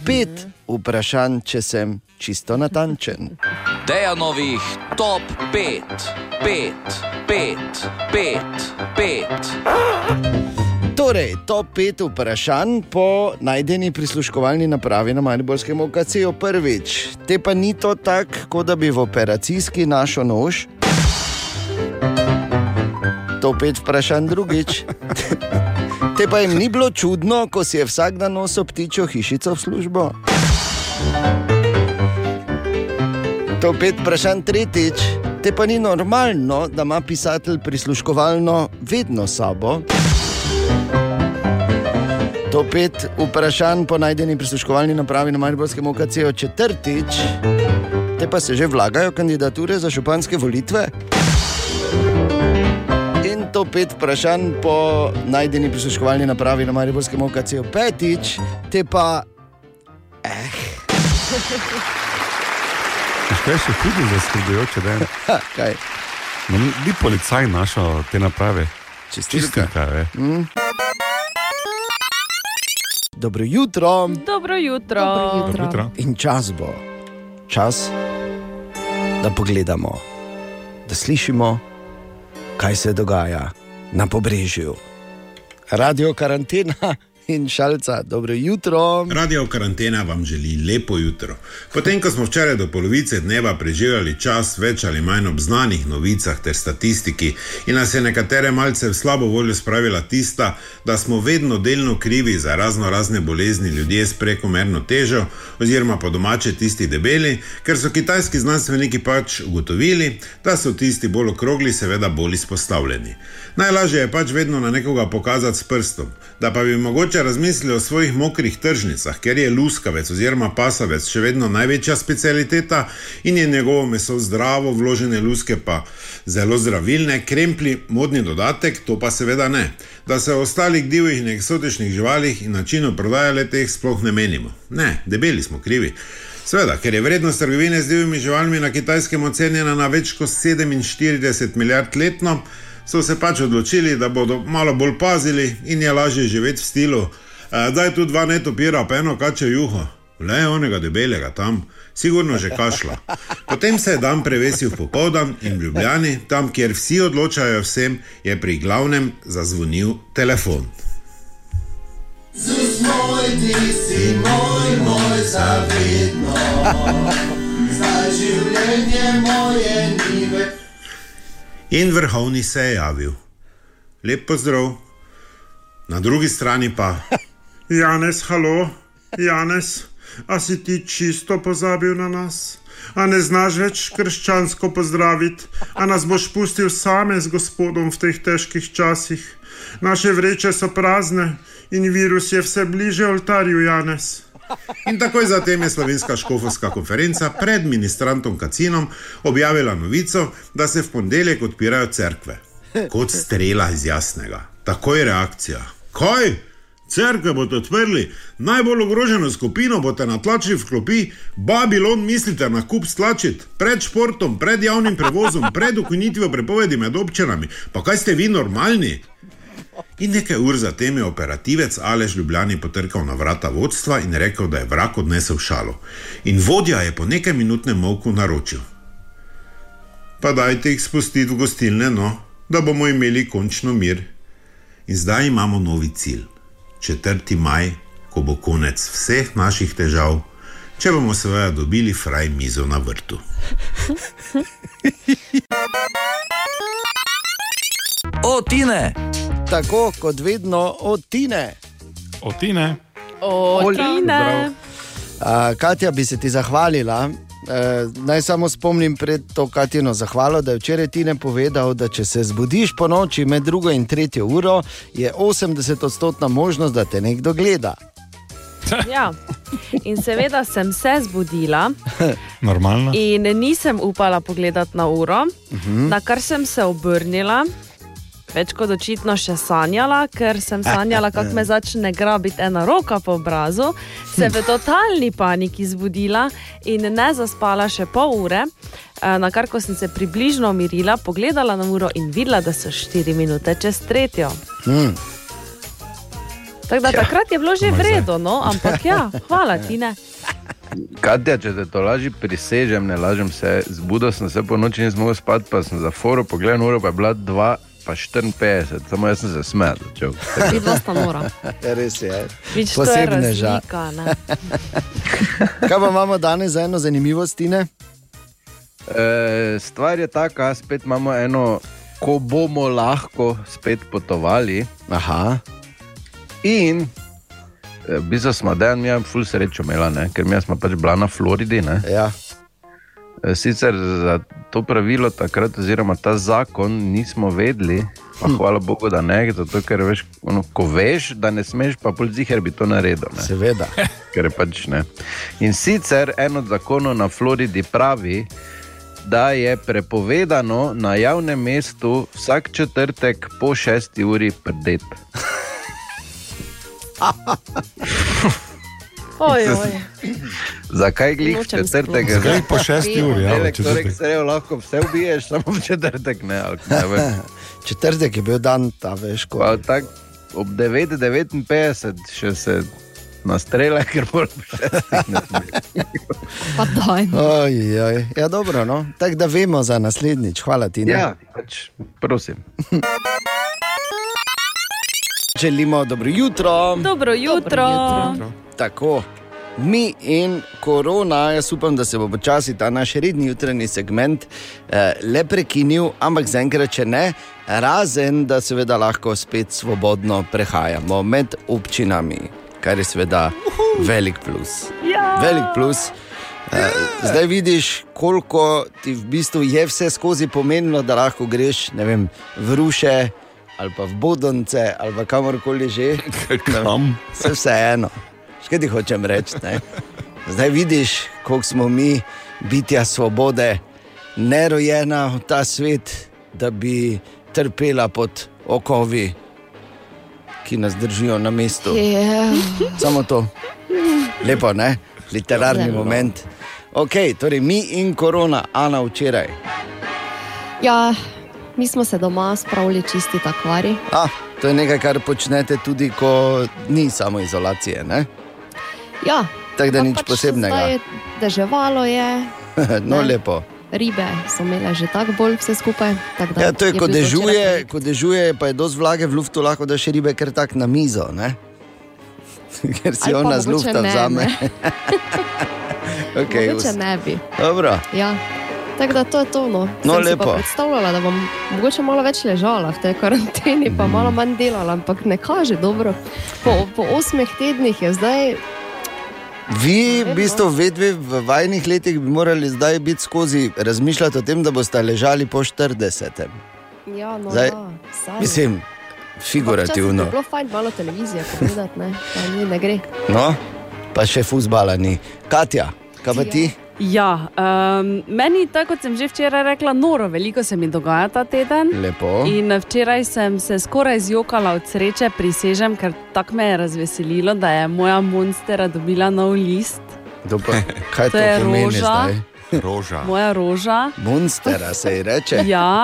Speaker 5: Pet vprašanj, če sem čisto natančen.
Speaker 13: Dejanovih top 5, 5, 5, 5, 5.
Speaker 5: Torej, top 5 vprašanj po najdeni prisluškovalni napravi na Mariborskem OKC-ju prvič. Te pa ni to tako, kot da bi v operacijski našel nož. To pet vprašanj drugič. Te pa jim ni bilo čudno, ko si je vsak dan nosil ptičjo hišico v službo. To pet vprašanj tretjič. Te pa ni normalno, da ima pisatelj prisluškovalno vedno sabo. To pet vprašanj po najdeni prisluškovalni napravi na Mariborskem OKC-ju četrtič. Te pa se že vlagajo kandidature za županske volitve. In to pet vprašanj po najdeni prisluškovalni napravi na Mariborskem OKC-ju petič. Te pa
Speaker 3: Kaj še hudi zaskrbljujoče, da je?
Speaker 5: kaj,
Speaker 3: No, Ni policaj našel te naprave.
Speaker 5: čistilka.
Speaker 3: Čistilka, je.
Speaker 5: Mm. Dobro jutro.
Speaker 12: Dobro jutro.
Speaker 4: Dobro
Speaker 3: Dobro jutro.
Speaker 5: In čas bo, čas, da pogledamo, da slišimo, kaj se dogaja na pobrežju. Radio karantena in šalca. Dobro jutro.
Speaker 2: Radio karantena vam želi lepo jutro. Potem, ko smo včeraj do polovice dneva preživljali čas več ali manj ob znanih novicah ter statistiki in nas je nekatere malce v slabo voljo spravila tista, da smo vedno delno krivi za razno razne bolezni ljudje s prekomerno težo, oziroma po domače tisti debeli, ker so kitajski znanstveniki pač ugotovili, da so tisti bolj okrogli, seveda bolj izpostavljeni. Najlažje je pač vedno na nekoga pokazati s prstom, da pa bi mogoče razmislili o svojih mokrih tržnicah, ker je luskavec oziroma pasavec še vedno največja specialiteta in je njegovo meso zdravo, vložene luske pa zelo zdravilne, krempli modni dodatek, to pa seveda ne. Da se o ostalih divjih in eksotičnih živalih in načinu prodaje le teh sploh ne menimo. Ne, debeli smo krivi. Sveda, ker je vrednost trgovine z divjimi živalmi na kitajskem ocenjena na več kot 47 milijard letno, so se pač odločili, da bodo malo bolj pazili in je lažje živeti v stilu. "Eh, Daj tu dva netopira, pa eno kače juho. Le onega debelega tam, sigurno že kašla. Potem se je dan prevesil popoldan in v Ljubljani, tam, kjer vsi odločajo vsem, je pri glavnem zazvonil telefon.
Speaker 14: Zus moj, ti si moj, moj zavedno. Za življenje moje ni.
Speaker 2: In vrhovni se je javil. Lep pozdrav. Na drugi strani pa. Janez, halo, Janez, a si ti čisto pozabil na nas? A ne znaš več krščansko pozdraviti, a nas boš pustil same z gospodom v teh težkih časih. Naše vreče so prazne in virus je vse bliže oltarju, Janez. In takoj zatem je slovenska škofovska konferenca pred ministrantom Kacinom objavila novico, da se v ponedeljek odpirajo cerkve. Kot strela iz jasnega. Takoj reakcija. Kaj? Cerkve boste odprli, najbolj ogroženo skupino boste natlačili v klopi, Babilon mislite na kup stlačiti, pred športom, pred javnim prevozom, pred ukinitvijo prepovedi med občinami. Pa kaj ste vi normalni? In nekaj ur zatem je operativec Alež Ljubljani potrkal na vrata vodstva in rekel, da je vrak odnesel šalo. In vodja je po nekaj minutnem molku naročil: Pa dajte jih spustiti v gostilne, no, da bomo imeli končno mir. In zdaj imamo novi cilj. 4. maj, ko bo konec vseh naših težav, če bomo seveda dobili fraj mizo na vrtu.
Speaker 5: O, Tine. Tako kot vedno od Tine.
Speaker 3: Od Tine.
Speaker 12: Oline.
Speaker 5: Uh, Katja bi se ti zahvalila. Uh, naj samo spomnim pred to Katjino zahvalo, da je včeraj Tine povedal, da če se zbudiš po noči med drugo in tretjo uro, je 80-odstotna možnost, da te nekdo gleda.
Speaker 12: Ja. In seveda sem se zbudila
Speaker 3: Normalno.
Speaker 12: in nisem upala pogledati na uro,
Speaker 3: Mhm.
Speaker 12: na kar sem se obrnila. Več kot očitno še sanjala, ker sem sanjala, kako me začne grabiti ena roka po obrazu, se v totalni paniki zbudila in ne zaspala še pol ure. Eh, Na kar, ko sem se približno umirila, pogledala na uro in videla, da so 4 minute čez tretjo.
Speaker 5: Hmm.
Speaker 12: Tako da
Speaker 7: Ja.
Speaker 12: takrat je bilo že vredno, no? ampak ja, hvala ti ne.
Speaker 7: Katja, če te to laži, prisežem, ne lažem se. Zbudil sem se po noči in nisem mogel spati, pa sem za foro pogledal, ura pa je bila 2, pa 54, samo jaz sem se smejal.
Speaker 4: Vidva sta nora.
Speaker 5: Res je.
Speaker 12: Vič, to je
Speaker 5: Posebneža.
Speaker 12: razlika. ne.
Speaker 5: Kaj pa imamo danes za eno zanimivost?
Speaker 7: E, stvar je taka, spet imamo eno, ko bomo lahko spet potovali.
Speaker 5: Aha.
Speaker 7: In e, v bistvu smo dan, mi imamo ful srečo imela, ne? ker mi smo pač bila na Floridi. Ne?
Speaker 5: Ja.
Speaker 7: E, Sicer za to pravilo takrat, oziroma ta zakon, nismo vedeli, pa hvala Bogu, da ne, zato ker veš, ono, ko veš, da ne smeš, pa pol ziger bi to naredil. Ne?
Speaker 5: Seveda.
Speaker 7: Ker je pač ne. In sicer en od zakonov na Floridi pravi, da je prepovedano na javnem mestu vsak četrtek po šesti uri prdeti.
Speaker 12: Oj, oj.
Speaker 7: Zakaj glih
Speaker 12: Nočem
Speaker 7: četrtek?
Speaker 12: Zakaj po šesti uri, ja,
Speaker 7: torek,
Speaker 12: četrtek?
Speaker 7: sredo lahko vse ubiješ, samo v četrtek ne.
Speaker 5: Četrtek je bil dan, ta veš, ko.
Speaker 7: Pa tak, ob 9:59 še se nastrele, ker bo šestih ne sme.
Speaker 4: Pa daj.
Speaker 5: Oj. Ja, dobro, no. Tako da vemo za naslednjič. Hvala ti. Ne?
Speaker 7: Ja, pač, prosim.
Speaker 5: Želimo dobro jutro.
Speaker 12: Dobro jutro.
Speaker 5: Tako. Mi in korona, jaz upam, da se bo počasi ta naš redni jutranji segment eh, le prekinil, ampak zaenkrat, če ne, razen da seveda lahko spet svobodno prehajamo med občinami, kar je seveda velik plus.
Speaker 12: Ja.
Speaker 5: Velik plus. Eh, zdaj vidiš, koliko ti v bistvu je vse skozi pomenilo, da lahko greš ne vem, v Ruše ali pa v Bodonce ali pa kamorkoli že.
Speaker 3: Kam?
Speaker 5: Vse vseeno. Še ti hočem reči. Ne? Zdaj vidiš, koliko smo mi, bitja svobode, nerojena v ta svet, da bi trpela pod okovi, ki nas držijo na mestu.
Speaker 4: Ja.
Speaker 5: Samo to. Lepo, ne? Literarni
Speaker 4: Zelo.
Speaker 5: moment. Ok, torej mi in korona, Ana včeraj.
Speaker 4: Ja, mi smo se doma spravili čisti takvari.
Speaker 5: Ah, to je nekaj, kar počnete tudi, ko ni samo izolacije. Ne?
Speaker 4: Ja,
Speaker 5: Tako da nič
Speaker 4: pač
Speaker 5: posebnega.
Speaker 4: Zdaj, deževalo je,
Speaker 5: no,
Speaker 4: Ne.
Speaker 5: lepo.
Speaker 4: ribe so imele že tako bolj vse skupaj. tako da
Speaker 5: Ja, to je, ko
Speaker 4: bil včeraj
Speaker 5: dežuje, ko dežuje, pa je dosti vlage v luftu, lahko daš ribe kar tak na mizo. Ne? Ker si ona z lufta vzame. okay,
Speaker 4: Mogoče ne bi.
Speaker 5: Dobro.
Speaker 4: Ja. Tako da to je to. No.
Speaker 5: No,
Speaker 4: Sem
Speaker 5: lepo.
Speaker 4: predstavljala, da bom mogoče malo več ležala v tej karanteni, pa malo manj delala, ampak ne kaže dobro. Po, po osmih tednih je zdaj.
Speaker 5: Vi, v bistvu, vedve v vajnih letih bi morali zdaj biti skozi razmišljati o tem, da boste ležali po 40.
Speaker 4: Ja, no,
Speaker 5: Zdaj,
Speaker 4: ja, saj.
Speaker 5: Mislim, figurativno.
Speaker 4: Bi bilo fajn malo televizije pogledati, ne, pa ni, ne gre.
Speaker 5: No, pa še fuzbala ni. Katja, kaj pa ti?
Speaker 12: Ja, um, meni, tako kot sem že včeraj rekla, noro, veliko se mi dogaja ta teden.
Speaker 5: Lepo.
Speaker 12: In včeraj sem se skoraj zjokala od sreče, prisežem, ker tako me je razveselilo, da je moja monstera dobila nov list.
Speaker 5: Pa, kaj
Speaker 12: To
Speaker 5: to,
Speaker 12: je
Speaker 5: pomeni
Speaker 12: roža.
Speaker 5: zdaj?
Speaker 3: Roža.
Speaker 12: Moja roža.
Speaker 5: Monstera se ji reče.
Speaker 12: Ja,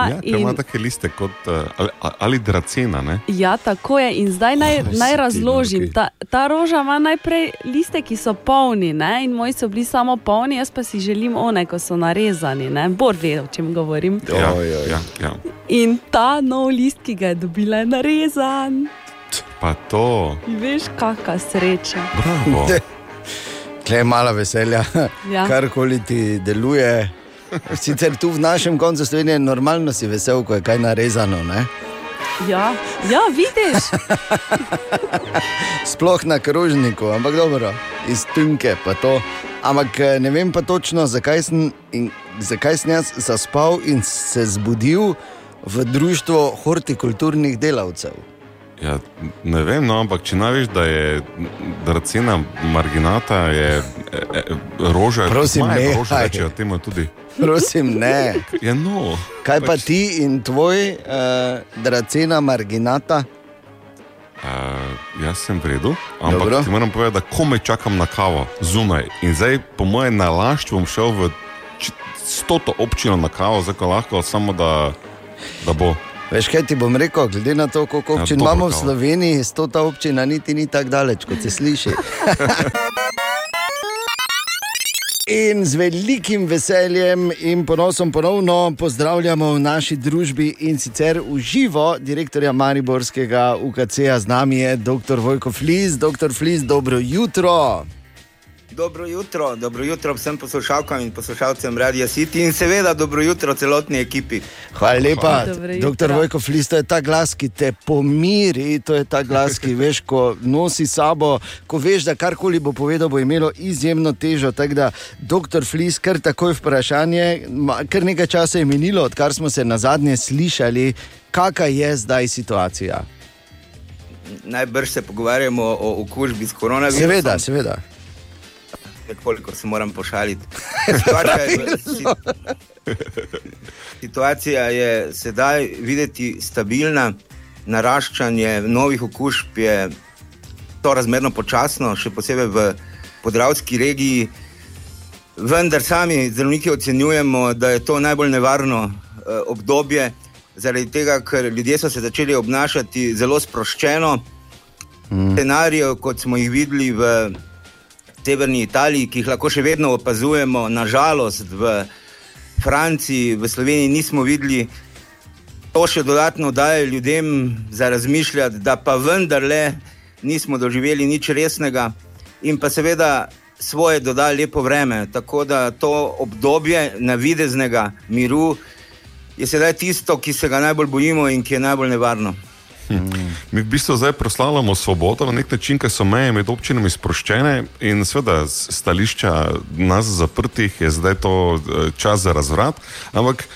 Speaker 3: ja ker ima
Speaker 12: in-
Speaker 3: take liste kot uh, ali, ali dracena. Ne?
Speaker 12: Ja, tako je. In zdaj naj,
Speaker 3: Oh,
Speaker 12: naj razložim.
Speaker 3: norki.
Speaker 12: Ta, ta roža ima najprej liste, ki so polni, ne? in moji so bili samo polni, jaz pa si želim one, ko so narezani. Ne? Bor ve, o čem govorim.
Speaker 3: Ja, ja, ja.
Speaker 12: In ta nov list, ki ga je dobila, je narezan.
Speaker 3: Pa to.
Speaker 12: In veš, kakšna sreča.
Speaker 3: Bravo.
Speaker 5: Kle je malo veselja,
Speaker 12: Ja.
Speaker 5: karkoli ti deluje. Sicer tu v našem koncu Slovenije je normalno si vesel, ko je kaj narezano. Ne?
Speaker 12: Ja, ja vidiš.
Speaker 5: Sploh na krožniku, ampak dobro, iz tunke pa to. Ampak eh, ne vem pa točno, zakaj sem, in, zakaj sem jaz zaspal in se zbudil v društvu hortikulturnih delavcev.
Speaker 3: Ja, ne vem, no, ampak če ne veš, da je dracena marginata, je e, e, roža.
Speaker 5: Prosim,
Speaker 3: Maja
Speaker 5: nehaj.
Speaker 3: roža rečejo temu tudi.
Speaker 5: Prosim, ne.
Speaker 3: Ja, no.
Speaker 5: Kaj pa ti in tvoj, uh, dracena marginata?
Speaker 3: Uh, jaz sem v redu, ampak
Speaker 5: Dobro.
Speaker 3: ti moram povedati, da komaj čakam na kavo zunaj. In zdaj, po mojem nalašču, bom šel v stoto občino na kavo, zdaj ko lahko, samo da, da bo.
Speaker 5: Veš, kaj ti bom rekel, glede na to, koliko
Speaker 3: Ja,
Speaker 5: občin
Speaker 3: dobro
Speaker 5: imamo v. Sloveniji, sto ta občina niti ni tako daleč, kot se sliši. In z velikim veseljem in ponosom ponovno pozdravljamo v naši družbi in sicer v živo direktorja Mariborskega UKC-ja z nami je dr. Vojko Flis. Dr. Flis, dobro jutro.
Speaker 15: Dobro jutro, dobro jutro vsem poslušalkam in poslušalcem Radia City in seveda dobro jutro celotni ekipi.
Speaker 5: Hvala lepa, doktor Vojko Flis, to je ta glas, ki te pomiri, to je ta glas, ki veš, ko nosi sabo, ko veš, da karkoli bo povedal, bo imelo izjemno težo. Tako da, doktor Flis, kar takoj vprašanje, kar nekaj časa je minilo, odkar smo se na zadnje slišali, kakšna je zdaj situacija.
Speaker 15: Najbrž se pogovarjamo o okužbi s koronavirusom.
Speaker 5: Seveda, seveda.
Speaker 15: Nekoliko se moram pošaliti. Situacija je, situacija je sedaj videti stabilna, naraščanje novih okužb je to razmerno počasno, še posebej v podravski regiji. Vendar sami zdravniki ocenjujemo, da je to najbolj nevarno eh, obdobje, zaradi tega, ker ljudje so se začeli obnašati zelo sproščeno. Mm. Scenarijev, kot smo jih videli v severni Italiji, ki jih lahko še vedno opazujemo, nažalost v Franciji, v Sloveniji nismo videli. to še dodatno daje ljudem za razmišljati, da pa vendarle nismo doživeli nič resnega in pa seveda svoje doda lepo vreme. Tako da to obdobje navideznega miru je sedaj tisto, ki se ga najbolj bojimo in ki je najbolj nevarno.
Speaker 3: Mi v bistvu zdaj proslavljamo svobodo na nek način, ker so meje med občinami sproščene in seveda stališča nas zaprtih je zdaj to eh, čas za razvrat. Ampak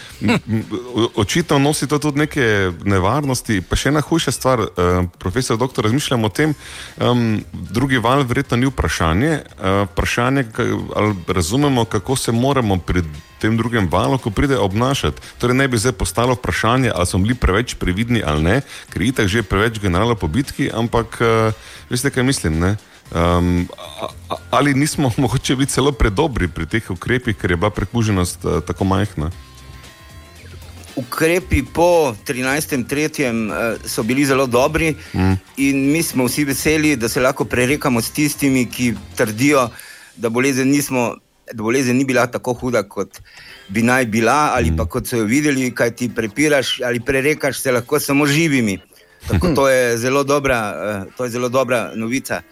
Speaker 3: očitno nosi to tudi neke nevarnosti. Pa še ena hujša stvar, eh, profesor doktor, razmišljam o tem, um, drugi val verjetno ni vprašanje, eh, vprašanje, ali razumemo, kako se moramo pri tem drugem valu, ko pride obnašati. Torej, ne bi zdaj postalo vprašanje, ali smo bili preveč previdni ali ne, ker je itak že preveč generalov po bitki, ampak uh, veste, kaj mislim. Ne? Um, ali nismo mogoče bili celo predobri pri teh ukrepih, ker je bila prekuženost uh, tako majhna?
Speaker 15: Ukrepi po 13.3. eh, so bili zelo dobri
Speaker 3: Mm.
Speaker 15: in mi smo vsi veseli, da se lahko prerekamo s tistimi, ki trdijo, da bolezen, nismo, da bolezen ni bila tako huda, kot bi naj bila, ali pa kot so jo videli, kaj ti prepiraš ali prerekaš se lahko samo živimi. Tako to je zelo dobra, eh, to je zelo dobra novica.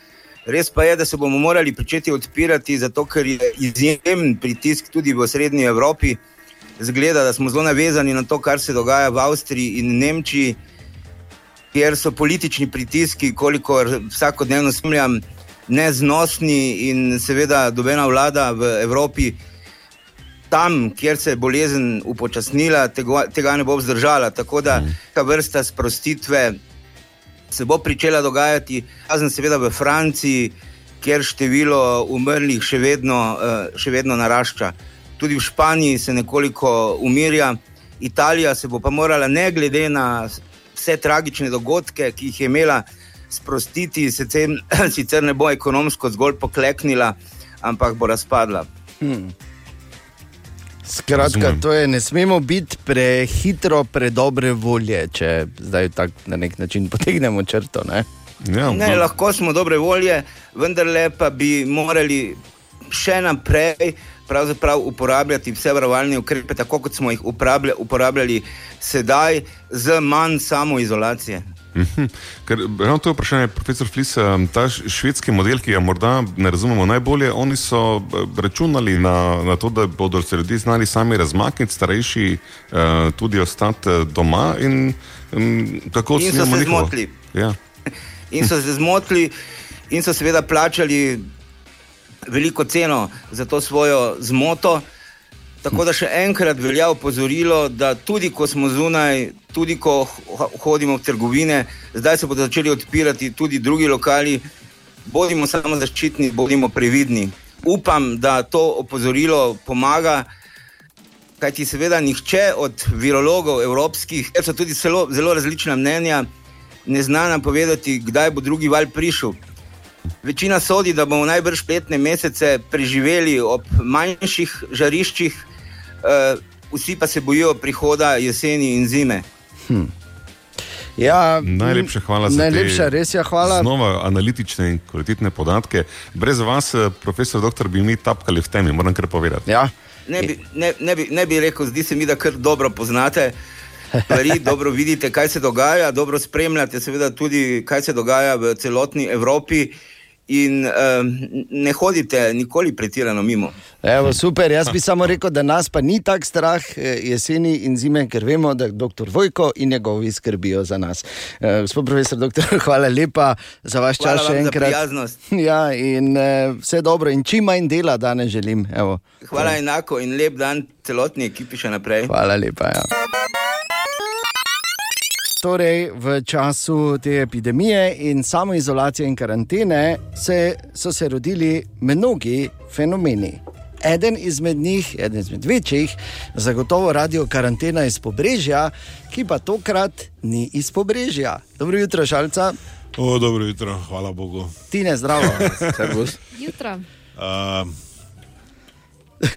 Speaker 15: Res pa je, da se bomo morali začeti odpirati, zato ker je izjemen pritisk tudi v srednji Evropi. Zgleda, da smo zelo navezani na to, kar se dogaja v Avstriji in Nemčiji, kjer so politični pritiski, kolikor vsakodnevno spremljam, neznosni in seveda dobena vlada v Evropi. Tam, kjer se je bolezen upočasnila, tega, tega ne bo vzdržala. Tako da ta vrsta sprostitve se bo pričela dogajati, razen seveda v Franciji, kjer število umrlih še vedno, eh, še vedno narašča. Tudi v Španiji se nekoliko umirja, Italija se bo pa morala, ne glede na vse tragične dogodke, ki jih je imela, sprostiti, sicer, sicer ne bo ekonomsko zgolj pokleknila, ampak bo razpadla.
Speaker 5: Hmm. Skratka,
Speaker 15: Razumem.
Speaker 5: to je, ne smemo biti prehitro, predobre volje, če zdaj tako na nek način potegnemo črto. Ne?
Speaker 3: Ja,
Speaker 15: Ne, lahko smo dobre volje, vendar pa bi morali še naprej uporabljati vse varovalne ukrepe, tako kot smo jih uporablja, uporabljali sedaj, z manj samoizolacije.
Speaker 3: Mhm. Ker ravno to je vprašanje, profesor Flis, ta švedski model, ki ga morda ne razumemo najbolje, oni so eh, računali na, na to, da bodo se ljudje znali sami razmakniti, starejši eh, tudi ostati eh, doma in em, kako
Speaker 15: In so se
Speaker 3: njihovo-
Speaker 15: zmotili.
Speaker 3: Ja.
Speaker 15: in so se zmotili, in so seveda plačali veliko ceno za to svojo zmoto. Tako da še enkrat velja opozorilo, da tudi ko smo zunaj, tudi ko ho- hodimo v trgovine, zdaj se bodo začeli odpirati tudi drugi lokali. Bodimo samo zaščitni, bodimo previdni. Upam, da to opozorilo pomaga, kajti seveda nihče od virologov evropskih, ker so tudi zelo, zelo različna mnenja, ne zna nam povedati, kdaj bo drugi val prišel. Večina sodi, da bomo najbrž letne mesece preživeli ob manjših žariščih, vsi pa se bojijo prihoda jeseni in zime.
Speaker 5: Hm. Ja,
Speaker 3: Najlepša hvala za
Speaker 5: Najlepša,
Speaker 3: te
Speaker 5: res je, hvala.
Speaker 3: Znova analitične in kvalitetne podatke. Brez vas, eh, profesor doktor, bi mi tapkali v temi, moram kar povedati.
Speaker 5: Ja.
Speaker 15: Ne bi, ne, ne, bi, ne bi rekel, zdi se mi, da kar dobro poznate stvari, dobro vidite, kaj se dogaja, dobro spremljate, seveda tudi, kaj se dogaja v celotni Evropi. In um, ne hodite nikoli pretirano mimo.
Speaker 5: Evo, super, jaz bi samo rekel, da nas pa ni tako strah eh, jeseni in zime, ker vemo, da doktor Vojko in njegovi skrbijo za nas. Eh, Gospod profesor, doktor, hvala lepa za vaš
Speaker 15: Hvala
Speaker 5: čas še enkrat. Ja, in eh, vse dobro, in čim manj dela danes želim. Evo.
Speaker 15: Hvala enako in lep dan celotni ekipi še naprej.
Speaker 5: Hvala lepa. Ja. Torej, v času te epidemije in samoizolacije in karantene se, so se rodili mnogi fenomeni. Eden izmed njih, eden izmed večjih, zagotovo radio karantena iz Pobrežja, ki pa tokrat ni iz Pobrežja. Dobro jutro, šalca.
Speaker 2: O, dobro jutro, hvala Bogu.
Speaker 5: Tine, zdravo.
Speaker 4: Jutro.
Speaker 2: Uh,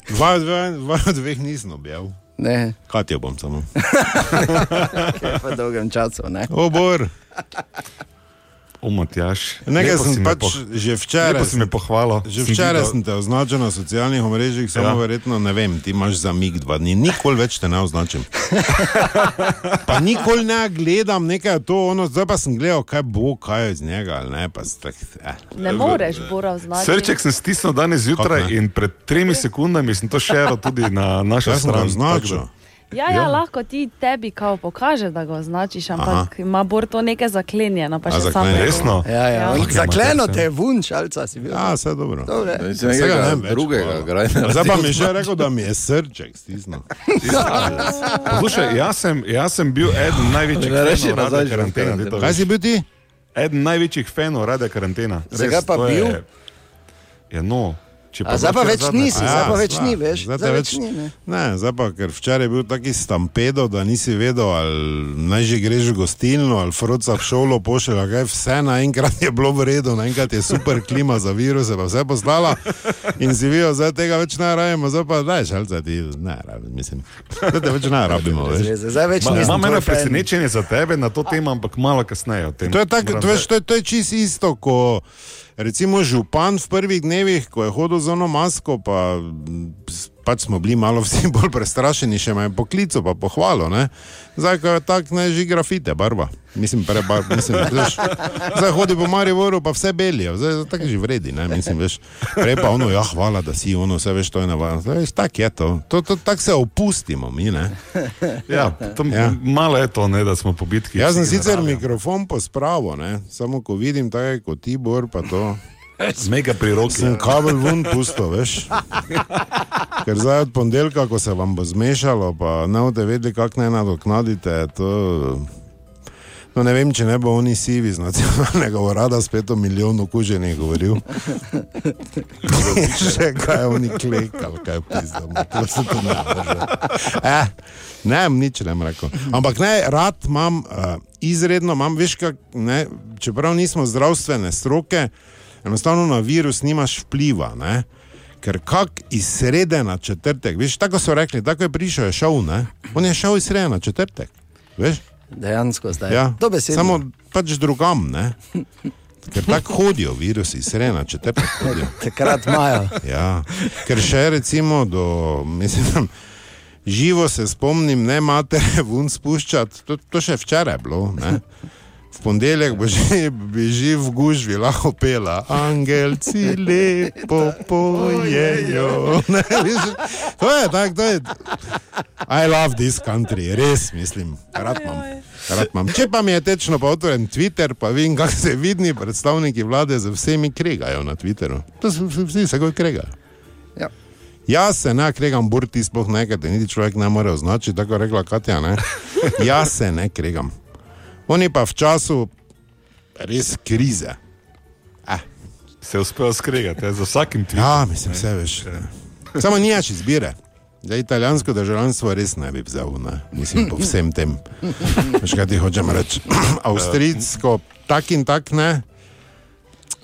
Speaker 2: dva, dva, dva dveh nisem objavil.
Speaker 5: Ne.
Speaker 2: Kaj bom samo?
Speaker 5: Kaj pa dolgem času, ne?
Speaker 2: Obor.
Speaker 3: O, Matjaš.
Speaker 2: Nekaj sem pač
Speaker 3: poh-
Speaker 2: že včeraj.
Speaker 3: Lepo si me pohvalil.
Speaker 2: Že
Speaker 3: Sem
Speaker 2: včeraj
Speaker 3: videl-
Speaker 2: sem te označil na socialnih omrežjih, samo
Speaker 3: Ja.
Speaker 2: verjetno ne vem, ti imaš za mig dva dni, nikoli več te ne označim. pa nikoli ne gledam nekaj to, ono, zdaj pa sem gledal, kaj bo, kaj je iz njega ali ne. Pa, stak, eh.
Speaker 12: Ne moreš, Bora, označiti.
Speaker 3: Srček sem stisnil danes zjutraj in pred tremi sekundami sem to šeral tudi na našo
Speaker 2: sem
Speaker 3: stran.
Speaker 2: označil.
Speaker 12: Ja, ja,
Speaker 3: Ja.
Speaker 12: lahko ti tebi kao pokaže, da ga označiš, ampak ima Bor to nekaj zaklenjeno. Pa
Speaker 2: A, zaklenjeno? Resno?
Speaker 5: Ja, ja.
Speaker 12: Ja.
Speaker 5: ja. Zakleno te je vun, šalca si bil.
Speaker 2: Ja, vse dobro.
Speaker 7: Mislim, nekega
Speaker 2: Vsega ne več,
Speaker 7: drugega. Grajnera
Speaker 2: Zdaj pa mi je
Speaker 7: označil.
Speaker 2: rekel, da mi je srček stisnil.
Speaker 3: Poslušaj, jaz sem, jaz sem bil eden največjih
Speaker 7: reči
Speaker 3: fanov
Speaker 7: že
Speaker 3: karantene.
Speaker 7: karanteno.
Speaker 3: daj to
Speaker 2: Kaj si bil ti?
Speaker 3: Eden največjih fanov rade karantena. Res,
Speaker 5: Zakaj pa
Speaker 3: to je-
Speaker 5: bil?
Speaker 3: Ja, no. Če
Speaker 5: A zdaj pa več
Speaker 3: zadnje-
Speaker 5: nisi, zdaj pa več
Speaker 2: sva.
Speaker 5: ni, veš,
Speaker 2: Zdaj
Speaker 5: več ni, ne.
Speaker 2: Ne, zdaj pa, ker včeraj je bil taki stampedo, da nisi vedel, ali naj že greš v gostilno, ali froca v šolo pošilja, kaj vse naenkrat je bilo v redu, naenkrat je super klima za viruse, pa vse poslala in si videl, zdaj tega več ne rabimo, zdaj pa daj šalca ti, ne rabimo, mislim, zdaj te več ne rabimo, veš.
Speaker 5: Zdaj več nisem
Speaker 3: Imam eno presenečenje za tebe na to temo, ampak malo kasneje. o tem.
Speaker 2: To je, tak, veš, to, je, to je čisto isto, ko recimo župan v prvih dnevih, ko je hodil z ono masko, pa pač smo bili malo vsi bolj prestrašeni, še me je poklical, pa pohvalo. Ne? Zdaj, ko je tak, ne že grafite, barva. Mislim, prebar, mislim, veš, zdaj hodi po Mariboru, pa vse belijo, zdaj tako že vredi, ne, mislim, veš. Prej pa ono, ja, hvala, da si ono, vse veš, to je navadno. Zdaj, tak je to, to, to tako se opustimo mi, ne.
Speaker 3: Ja, to,
Speaker 2: Ja.
Speaker 3: Malo je to, ne, da smo po bitki.
Speaker 2: Jaz sem sicer mikrofon pospravil, ne? samo ko vidim tako kot Tibor, pa to.
Speaker 3: Mega pri roki.
Speaker 2: Sem kabel ven pusto, veš. Ker zdaj od ponedeljka, ko se vam bo zmešalo, pa ne boste vedeli, kako naj nadoknadite. To... No, ne vem, če ne bo oni sivi z nacionalnega urada spet o milijonu okuženih govoril. Še kaj oni klekali, kaj pizdamo. To se to ne može. Eh, ne, nič ne rekel. Ampak ne, rad imam, uh, izredno imam, veš, kak, ne, čeprav nismo zdravstvene stroke, enostavno na virus nimaš vpliva. Ne? Ker kak iz srede na četrtek, veš, tako so rekli, tako je prišel, je šel, ne? on je šel iz srede na četrtek. Veš?
Speaker 5: Dejansko zdaj.
Speaker 2: Ja, samo pač drugam, ne? ker tako hodijo virusi, iz srede na četrtek hodijo.
Speaker 5: Takrat imajo.
Speaker 2: Ja, ker še recimo do, mislim, živo se spomnim, ne matere vun spuščati, to, to še včeraj je bilo. Ne? V ponedeljek bo že, bi že v gužvi lahko pela, angelci lepo pojejo. Ne, to je tako, to je. I love this country, res mislim, rad imam. Rad imam. Če pa mi je tečno pa otvoren Twitter, pa vidim, kako se vidni predstavniki vlade z vsemi kregajo na Twitteru. To so vsi se kot kregajo.
Speaker 5: Ja.
Speaker 2: Jaz se ne kregam, burti sploh nekaj, niti človek ne more označiti, tako rekla Katja. Ne? Jaz se ne kregam. Oni pa v času res krize.
Speaker 3: Se uspel skregati, ja, za vsakim tweetom.
Speaker 2: Ja, mislim, vse veš. Samo nijaš izbire. Da italijansko državljanstvo res ne bi vzel, ne? mislim, po vsem tem. Veš, kaj ti hočem reči? Avstrijsko, tak in tak ne.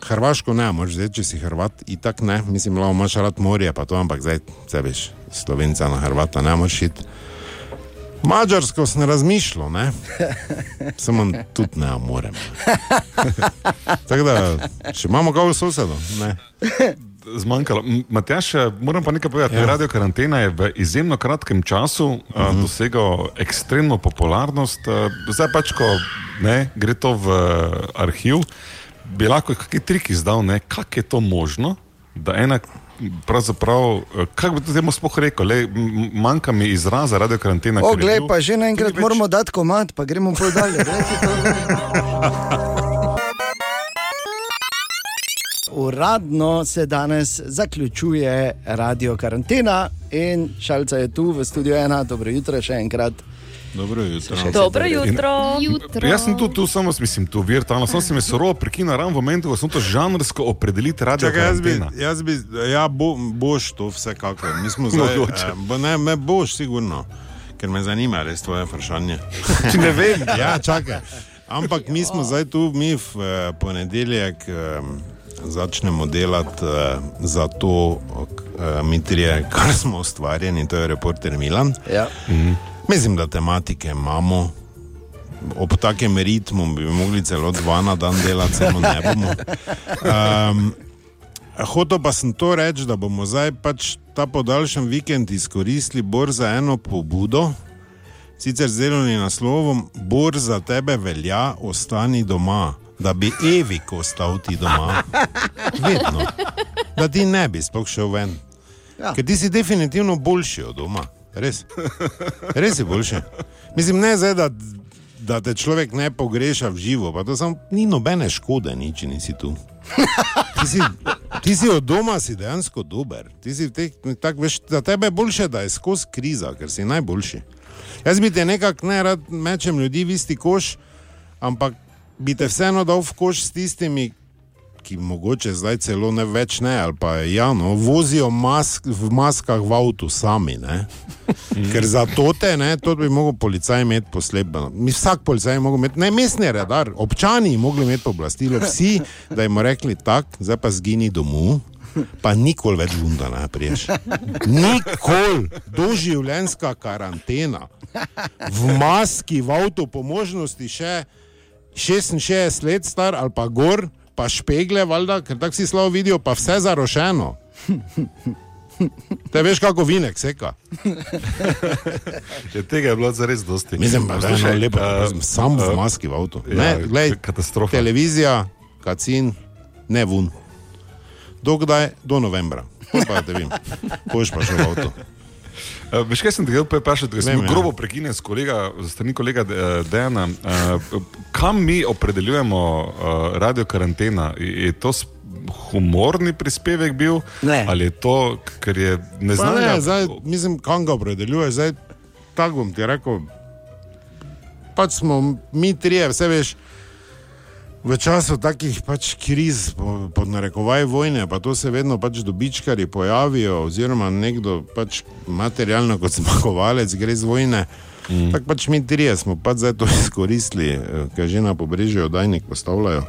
Speaker 2: Hrvaško ne, moraš zdaj, če si Hrvat, in tak ne, mislim, da imaš rad morje, pa to, ampak zdaj, zdaj veš, Slovenca na Hrvata ne moreš iti. Mačarsko sem razmišljal, ne? samo tudi ne morem. Tako da, če imamo kako sosedo, ne.
Speaker 3: Zmanjkalo. M, Matjaž, eh, moram pa nekaj povedati. Ja. Radio karantena je v izjemno kratkem času uh -huh. uh, dosegel ekstremno popularnost. Uh, zdaj pač, ko ne, gre to v uh, arhiv, bi lahko kakšen trik izdal, ne, kako je to možno, da ena. Pravzaprav, eh, kako bi to temu sploh rekel, Le, manjka mi izraza radio karantena.
Speaker 5: O, glej,
Speaker 3: bil-
Speaker 5: pa že naenkrat moramo dati komat, pa gremo pol dalje. To. Uradno se danes zaključuje radio karantena in šalca je tu v studiu ena. Dobro jutro še enkrat.
Speaker 2: Dobro jutro.
Speaker 12: Dobro jutro.
Speaker 4: Jutro.
Speaker 3: Jaz sem tu, tu samo, mislim, tu virtualno, samo se mi surovo prekinil ravno v momentu, ko sem to žanrsko opredeliti radio
Speaker 2: Čakaj, jaz bi, jaz bi, ja, bo, boš to vsekakor. Mi smo
Speaker 3: Mogoče.
Speaker 2: eh, bo, ne, me boš sigurno, ker me zanima res tvoje vprašanje.
Speaker 3: Če ne vem.
Speaker 2: ja, čakaj. Ampak mi smo zdaj tu, mi v eh, ponedeljek eh, začnemo delati eh, za to, eh, mi trije, kar smo ustvarjeni, to je reporter Milan.
Speaker 5: Ja.
Speaker 2: Mislim, da tematike imamo, ob takem ritmu bi mogli celo dva na dan delati, samo ne bomo. Um, Hotel pa sem to reči, da bomo zdaj pač ta podaljšan vikend izkoristili bolj za eno pobudo, sicer z delovnim naslovom: Bor za tebe velja, ostani doma, da bi Evik ostal ti doma. Vedno. Da ti ne bi sploh šel ven. Ja. Ker ti si definitivno boljši od doma. Res. Res je boljši. Mislim, ne zdaj, da, da te človek ne pogreša v živo, pa to samo ni nobene škode, nič nisi tu. Ti si, ti si od doma, si dejansko dober. Ti si teh, tak, veš, za tebe je boljše, da je skozi kriza, ker si najboljši. Jaz bi te nekako ne rad mečem ljudi v isti koš, ampak bi te vseeno dal v koš s tistimi, ki mogoče zdaj celo ne več ne, ali pa ja, no, vozijo mask, v maskah v avtu sami. Ne? Ker za to te, ne, to bi mogel policaj imeti posebno. Vsak policaj bi mogel imeti, ne mestni redar, občani bi mogli imeti pooblastilo, vsi, da jim rekli tako, zdaj pa zgini domov. Pa nikoli več vunda ne priješ. Nikoli, doživljenjska karantena, v maski, v avtu, po možnosti še 66 let star ali pa gor, pa špegle, valjda, ker tako si slabo vidijo, pa vse zarošeno. Te veš, kako vinek seka.
Speaker 3: Ja, tega je bilo zares dosti.
Speaker 2: Mislim, da je to lepo,
Speaker 3: eh,
Speaker 2: uh, sam v
Speaker 3: eh,
Speaker 2: maski v avtu.
Speaker 3: ja,
Speaker 2: Ne, glej,
Speaker 3: katastrofa.
Speaker 2: Televizija, kacin, ne vun. Dokdaj? Do novembra. Pa te vem, boš pa šel v avtu.
Speaker 3: Uh, veš, kaj sem te hotel vprašati, ker sem
Speaker 2: ja.
Speaker 3: grobo prekinjen s kolega, z strani kolega eh, Dejana. Uh, kam mi opredeljujemo uh, radio karantena? Je to humorni prispevek bil?
Speaker 5: Ne.
Speaker 3: Ali je to, ker je
Speaker 2: Pa
Speaker 3: neznanega?
Speaker 2: Ne, zdaj, mislim, kam ga opredeljuje, zdaj tako bom ti rekel. Pač smo mi trije, vse veš. V času takih pač kriz, po- pod narekovaj vojne, pa to se vedno pač dobičkari pojavijo, oziroma nekdo pač materialno kot zmagovalec gre z vojne. Mm. Tako pač mi trije smo pač zdaj to izkoristili, eh, ker že na pobrežju oddajnik postavljajo,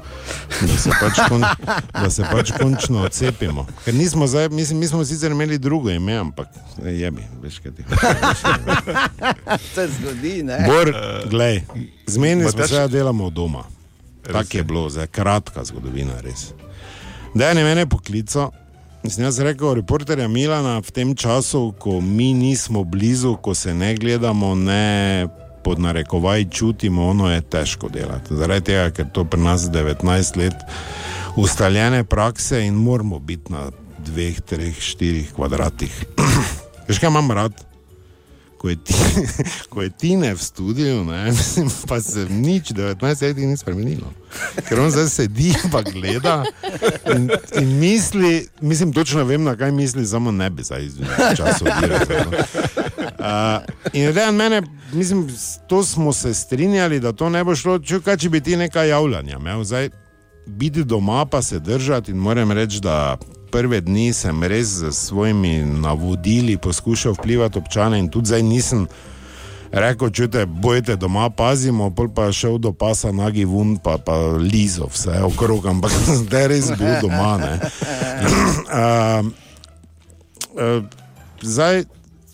Speaker 2: da se pač, kon, da se pač končno odcepimo. Ker nismo zdaj, mislim, mi smo sicer imeli drugo ime, ampak eh, jebi, veš kaj ti.
Speaker 5: Se zgodi, ne?
Speaker 2: Bor, glej, zmeni smo
Speaker 5: Matjaž-
Speaker 2: se, da delamo doma. Tako je bilo, zdaj kratka zgodovina, res. Da je mene poklical. Mislim, jaz sem rekel, reporterja Milana v tem času, ko mi nismo blizu, ko se ne gledamo, ne pod narekovaj čutimo, ono je težko delati. Zaradi tega, ker to pri nas 19 let ustaljene prakse in moramo biti na dveh, treh, štirih kvadratih. Veš kaj imam rad? Ko je, ti, ko je Tine v studiu, ne, pa se nič 19 let ni spremenilo. Ker on zdaj sedi in gleda in, in misli, mislim, točno vem, na kaj misli, samo ne bi zdaj časa odirati. Uh, in redan mene, mislim, to smo se strinjali, da to ne bo šlo, če, kaj, če bi ti nekaj javljanja imel. Zdaj, biti doma pa se držati in moram reči, da prve dni sem res z svojimi navodili poskušal vplivati občane in tudi zdaj nisem rekel, čute, bojte doma, pazimo, pol pa šel do pasa nagi vun, pa, pa lizo vse okrog, ampak zdaj res bil doma. uh, uh, zdaj,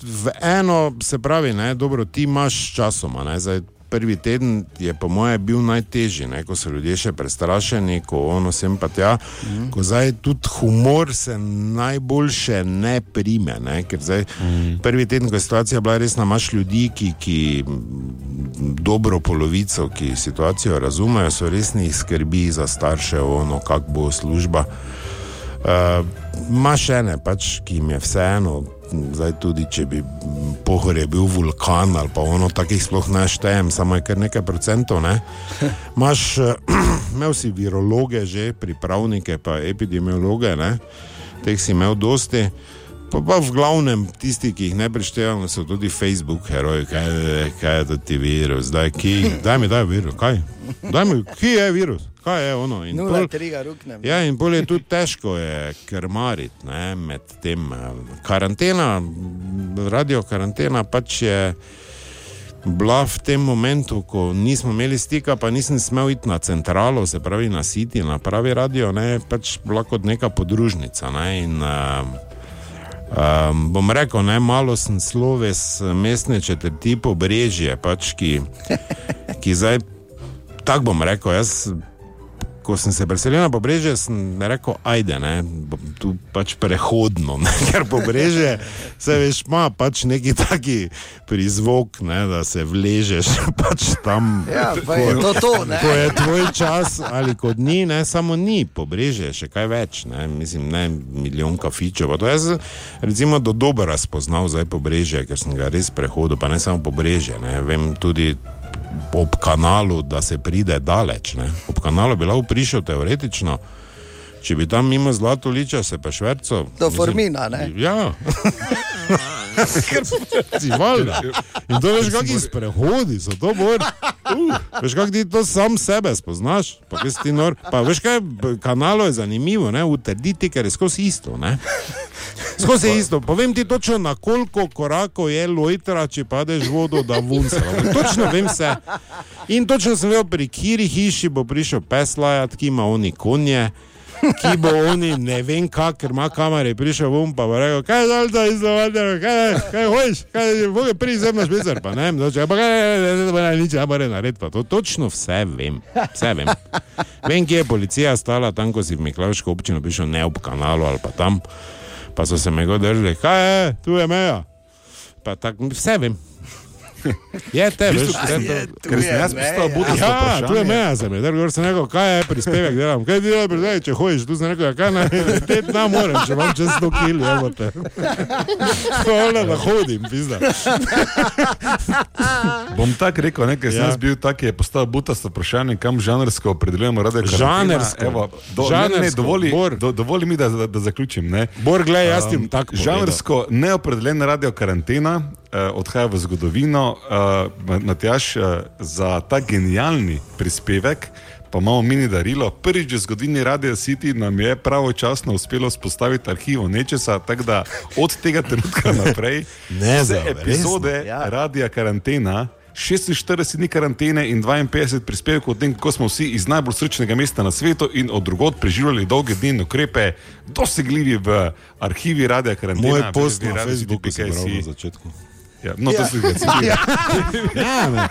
Speaker 2: v eno se pravi, ne, dobro, ti imaš časoma. Ne, zdaj, prvi teden je po mojem bil najtežji, ne, ko so ljudje še prestrašeni, ko ono sem pa tja. Mm. Ko zdaj tudi humor se najboljše ne prime. Ne, ker zdaj mm. prvi teden, ko je situacija bila resna, imaš ljudi, ki. ki Dobro polovico, ki situacijo razumejo, so resnih skrbi za starše, ono, kako bo služba. Uh, Maš ene, pač, ki jim je vseeno, zdaj tudi če bi pohor je bil vulkan ali pa ono, takih sploh ne štejem, samo je kar nekaj procentov. Ne? Maš, uh, imel si virologe, že pripravnike, pa epidemiologe, ne? teh si imel dosti. Pa, pa v glavnem tisti, ki jih ne preštevamo, so tudi Facebook heroji, kaj, kaj je to ti virus, daj, ki, daj mi, daj virus, kaj? Daj mi, ki je virus, kaj je ono? In
Speaker 5: Nula,
Speaker 2: pol-
Speaker 5: tri ga ruknem.
Speaker 2: Ja, in bolje je tudi težko je krmariti ne, med tem. eh, Karantena, radio karantena pač je bila v tem momentu, ko nismo imeli stika, pa nisem smel iti na centralo, se pravi na City, na pravi radio, ne, pač bila kot neka podružnica. Ne, in, uh, Um, bom rekel, ne, malo sem sloves mestne četrti pobrežje, pač, ki, ki zdaj, tako bom rekel, jaz. Ko sem se preselil na pobrežje, sem rekel, ajde, ne, tu pač prehodno, ne, ker pobrežje, se veš, ima pač neki taki prizvok, ne, da se vležeš pač tam.
Speaker 5: Ja, pa je to to, ne.
Speaker 2: Ko je tvoj čas ali kot ni, ne, samo ni pobrežje, še kaj več, ne, mislim, ne milijon kafičev. to Jaz recimo, do dobro razpoznal zdaj pobrežje, ker sem ga res prehodil, pa ne samo pobrežje, ne, vem tudi ob kanalu, da se pride daleč. Ne. Ob kanalu bi lahko prišel teoretično, če bi tam mimo zlato liča se pa šverco.
Speaker 5: Do Formina, ne?
Speaker 2: Ja. Si valjda. In to veš, kakšni sprehodi so to bor. Uh, veš, kako ti to sam sebe spoznaš, pa, kaj si ti nor. pa veš kaj, kanalo je zanimivo, ne, utrditi, ker je skozi isto. Ne. Skozi je isto. Povem ti točno, na koliko korakov je lojtra, če padeš vodo, da vunca. Točno vem vse. In točno sem vedel, pri kiri hiši bo prišel pes lajat, ki ima oni konje. Ki bo oni, ne vem, kak, ker ima kamere, prišel bom pa bo rekel, kaj je zdaj to izlovati, kaj, kaj hočeš, kaj je, boge prvi sem naš picer, pa ne, doče, pa kaj, ne, ne, nič, ja, bare narediti, pa to točno vse vem, vse vem. Vem, kje je policija stala, tam, ko si v Miklavško občino prišel, ne ob kanalu ali pa tam, pa so se me go držali, kaj je, tu je meja, pa tako, vse vem. Je te, veš,
Speaker 3: bistvu,
Speaker 2: te,
Speaker 3: je,
Speaker 2: to-
Speaker 3: ker sem jaz postal butasto
Speaker 2: Ja,
Speaker 3: vprašanje.
Speaker 2: tu je meja za me, da sem rekel, kaj je prispevek delam, kaj delaš, prispevek, če hojiš, tu sem rekel, ja, kaj naj, te ne morem, če imam čez 100 kil, jebote. Hvala, da hodim, pizda.
Speaker 3: Bom tako rekel, ne, ker sem
Speaker 2: Ja.
Speaker 3: jaz bil tak, je postal butasto vprašanje, kam žanrsko opredeljujemo radio karantena.
Speaker 2: Žanrsko.
Speaker 3: Evo, do,
Speaker 2: Žanrsko,
Speaker 3: ne, ne, dovoli, do, dovoli mi, da, da, da zaključim. Ne.
Speaker 2: Bor, glej, jaz ti bom tako povedal.
Speaker 3: Žanrsko neopredeljena radio karantena odhaja v zgodovino. Eh, Matjaš, eh, za ta genialni prispevek. Pa imamo mini darilo. Prvič v zgodovini Radio City nam je pravočasno uspelo spostaviti arhiv nečesa, tako da od tega trenutka naprej
Speaker 2: Ne,
Speaker 3: vse
Speaker 2: zdaj,
Speaker 3: epizode
Speaker 2: resno?
Speaker 3: ja. Radia Karantena. 46 dni karantene in 52 prispevkov o tem, kako smo vsi iz najbolj srečnega mesta na svetu in od drugod preživljali dolge dni in ukrepe, dosegljivi v arhivi Radia Karantena.
Speaker 2: Moj post na
Speaker 3: www.radiocity.si.
Speaker 2: Facebooku sem bral na začetku.
Speaker 3: Ja, no, to
Speaker 2: Ja.
Speaker 3: si ga
Speaker 2: Ja. Ne.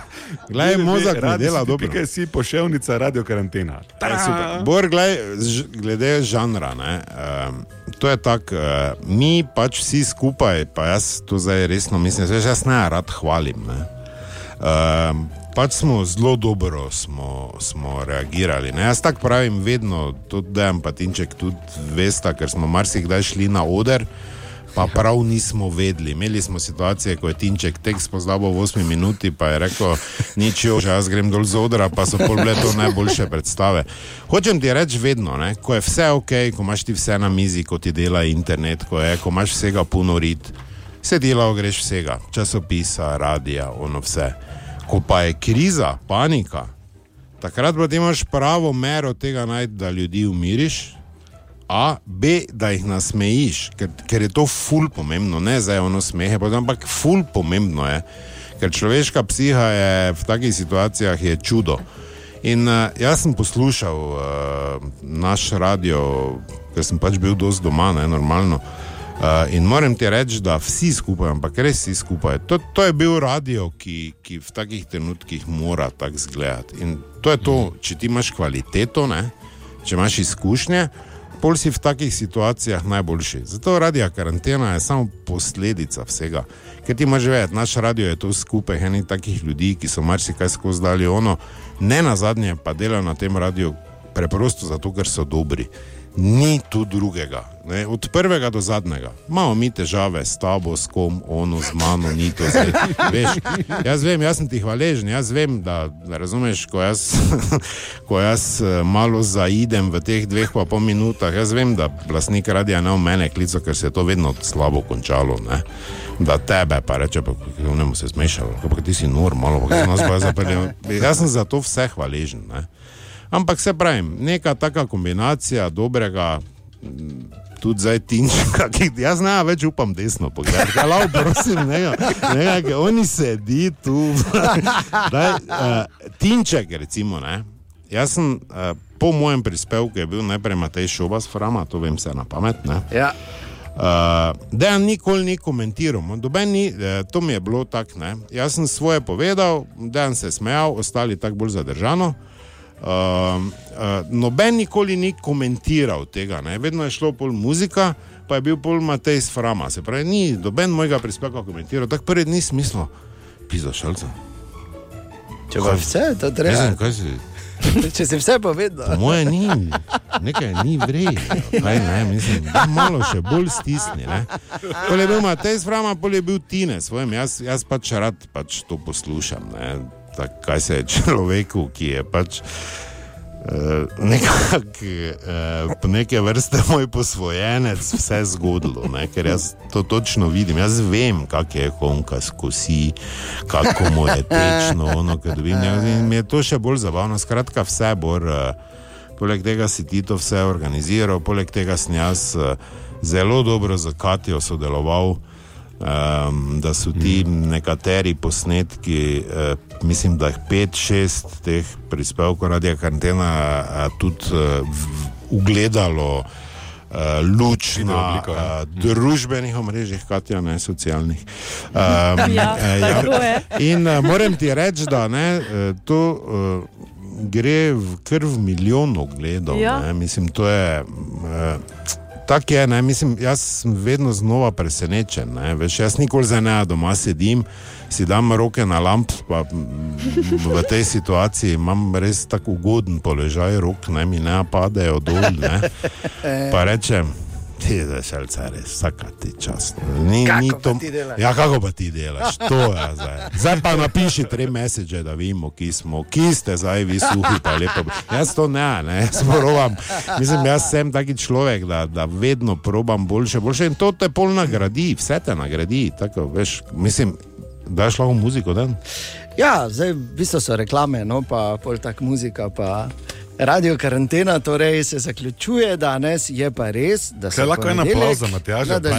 Speaker 2: Glej, mozak ne dela dobro.
Speaker 3: Tukaj si poševnica Radio Karantena. Je super.
Speaker 2: Bor, glej, glede žanra, ne, um, to je tako, uh, mi pač vsi skupaj, pa jaz to zdaj resno mislim, veš, jaz ne rad hvalim. Ne. Um, pač smo zelo dobro smo, smo reagirali. Ne. Jaz tako pravim, vedno, tudi dejem pa tinček, tudi veste, ker smo marsikdaj šli na oder. Pa prav nismo vedeli. Imeli smo situacije, ko je Tinček tekst poznal v 8 minuti, pa je rekel, nič jo, že jaz grem dol z odra, pa so pol bile to najboljše predstave. Hočem ti reči vedno, ne, ko je vse ok, ko imaš ti vse na mizi, ko ti dela internet, ko, je, ko imaš vsega puno rit, se dela, greš vsega, časopisa, radija, ono vse. Ko pa je kriza, panika, takrat pa ti imaš pravo mero tega najti, da ljudi umiriš, A, B, da jih nasmejiš, ker, ker je to ful pomembno, ne zdaj ono smehe, pa- ampak ful pomembno je, ker človeška psiha je v takih situacijah je čudo. In uh, jaz sem poslušal uh, naš radio, ker sem pač bil dosti doma, ne normalno. Uh, in moram ti reči, da vsi skupaj, ampak res vsi skupaj. To, to je bil radio, ki, ki v takih trenutkih mora tako izgledati. In to je to, če ti imaš kvaliteto, ne? če imaš izkušnje, pol si v takih situacijah najboljši. Zato radio karantena je samo posledica vsega. Ker ti imaš vedeti, naš radio je to skupaj enih takih ljudi, ki so marsikaj skozi dali ono, ne na zadnje pa delajo na tem radiju preprosto zato, ker so dobri. Ni tu drugega, ne? od prvega do zadnjega. Imamo mi težave s tabo, s kom, ono, z mano, ni to zdaj. Veš, jaz vem, jaz sem ti hvaležen, jaz vem, da da razumeš, ko jaz, ko jaz eh, malo zaidem v teh dveh pa pol minutah, jaz vem, da lastnik radia ne v mene klico, ker se je to vedno slabo končalo. Ne? Da tebe pa reče, pa ne bomo se zmešali, pa ti si normalno, pa nas bo zapeljal. Jaz sem za to vse hvaležen. Ne? Ampak se pravim, neka taka kombinacija dobrega, m, tudi zdaj tinčka, ki jaz ne več upam desno pogledati. Ja, lao, prosim, ne, ne, oni sedi tu. Daj, uh, tinček, recimo, ne. Jaz sem uh, po mojem prispevku, je bil najprej Matej Šobas, Frama, to vem se na pamet. Ne.
Speaker 5: Ja.
Speaker 2: Uh, Dejan nikoli ni komentiral, noben ni, to mi je bilo tako. Jaz sem svoje povedal, Dejan se je smejal, ostali tako bolj zadržano. Uh, uh, noben nikoli ni komentiral tega, ne. vedno je šlo pol muzika, pa je bil pol Matej z Frama. Se pravi, ni noben mojega prispevka komentiral, tako prvi ni smisla, pisa šalca.
Speaker 5: Če pa vse, to treba.
Speaker 2: Ne vem, kaj si.
Speaker 5: Če si vse povedal.
Speaker 2: Po moje ni, nekaj ni vredno. Kaj ne, mislim, malo še bolj stisni. Pol je bil Matej z Frama, pol je bil Tine svojem, jaz, jaz pač rad pač to poslušam. Ne. Tak, kaj se je človeku, ki je pač uh, nekako uh, neke vrste moj posvojenec, vse zgodilo, ne, ker jaz to točno vidim. Jaz vem, kak je honka skozi, kako mu je tečno, ono, kar dobim. In mi je to še bolj zabavno. Skratka, vse bor. Uh, Poleg tega si ti to vse organiziral, poleg tega sem jaz zelo dobro z Katijo sodeloval, um, da so ti nekateri posnetki, eh, mislim, da jih pet, šest teh prispevkov radia karantena eh, tudi v- ugledalo. Uh, luč na uh, družbenih omrežjih, Katja, ne socialnih. Um,
Speaker 14: Ja, tako je.
Speaker 2: In uh, moram ti reči, da ne, eh, to uh, gre v krv milijonov gledov.
Speaker 14: Ja.
Speaker 2: Ne, mislim, to je. Uh, Tako je, ne, mislim, jaz sem vedno znova presenečen. Ne, veš, jaz nikoli za ne doma sedim, si dam roke na lamp, pa v tej situaciji imam res tako ugoden položaj rok, ne mi ne padejo dol. Ne, pa rečem, ti šalca, res, vsaka ti čas. Ni,
Speaker 5: Kako
Speaker 2: ni to, ja, kako pa ti delaš? To je zdaj. Zdaj pa napiši tri meseče, da vemo, ki smo, ki ste zdaj vi suhi, pa lepo. Jaz to ne, ne, jaz probam. Mislim, jaz sem taki človek, da, da vedno probam boljše, boljše in to te pol nagradi, vse te nagradi. Tako, veš, mislim, daš lahko muziko, da?
Speaker 5: Ja, zdaj v bistvu so reklame, no pa pol tak muzika. Pa... Radio karantena torej se zaključuje danes, je pa res, da se
Speaker 3: Kaj lahko en aplauz za Matjaža?
Speaker 2: no,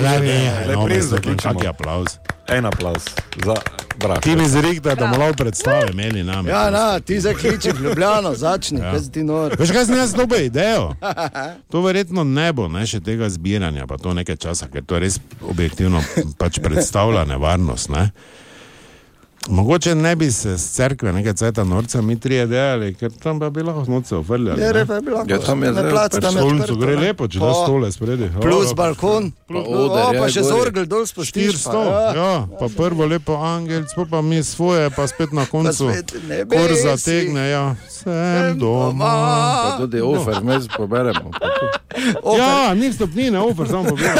Speaker 3: Lepo
Speaker 2: mislim, kak je aplauz.
Speaker 3: En aplauz za brat.
Speaker 2: Ti mi zrihta, da bomo lahko predstave imeli nam.
Speaker 5: Ja, na, ti zakliči v Ljubljano, začni,
Speaker 2: Ja.
Speaker 5: kaj si ti nor.
Speaker 2: Veš, kaj sem jaz dobil idejo? To verjetno ne bo ne, še tega zbiranja, pa to nekaj časa, ker to res objektivno pač predstavlja nevarnost. Ne? Mogoče ne bi se z cerkve nekaj cveta norca mi trije delali, ker tam bi lahko noce ofrljali.
Speaker 5: Ja, pa bi lahko. Ja, tam je plac, pač tam je odprto,
Speaker 2: gre
Speaker 5: ne.
Speaker 2: lepo, če da stole spredi.
Speaker 5: Plus balkon,
Speaker 2: Plus,
Speaker 5: pa oder, o, pa ja, še gori. zorgel dol pa,
Speaker 2: 400,
Speaker 5: ja.
Speaker 2: ja, pa prvo lepo angel, pa mi svoje, pa spet na koncu. Kor zategne, ja, sem doma.
Speaker 7: Pa tudi ofer, mes poberemo. pa to.
Speaker 2: Ja, ni stopnine, ofer, samo pobiram.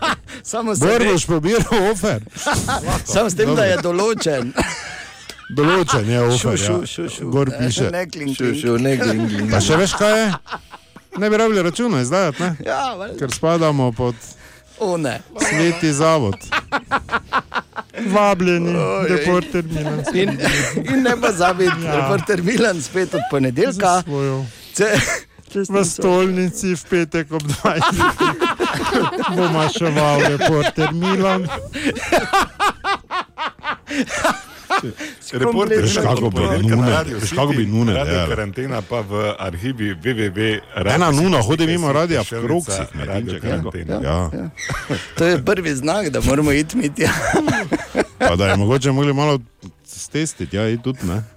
Speaker 5: Samo se
Speaker 2: boš pobiral ofer.
Speaker 5: Samo s tem, da je določen.
Speaker 2: Določen je ofer.
Speaker 5: Šu, šu,
Speaker 2: ja.
Speaker 5: šu, šu.
Speaker 2: Gor piše.
Speaker 5: Ne kling,
Speaker 7: Šu, šu, ne kling, kling.
Speaker 2: Pa še veš kaj je? Ne bi rabili računa izdajati, ne?
Speaker 5: Ja, valjda.
Speaker 2: Ker spadamo pod
Speaker 5: O ne.
Speaker 2: sveti zavod. Vabljeni,
Speaker 5: Ojej.
Speaker 2: reporter Milan.
Speaker 5: In, in ne pa zabiti,
Speaker 2: Ja.
Speaker 5: ja. reporter Milan spet od ponedeljka. Ce,
Speaker 2: V stolnici v petek ob 20. bo maševal reporter Milan.
Speaker 3: Reporter,
Speaker 2: Veš, kako bi nune, veš, kako bi nune delali.
Speaker 3: karantena pa v arhivi www.
Speaker 2: Ena nuna hodi mimo radia v če kako.
Speaker 3: karantena.
Speaker 2: Ja.
Speaker 5: To je prvi znak, da moramo iti mi tja.
Speaker 2: Pa da je mogoče mogli malo stestiti, ja, in tudi ne.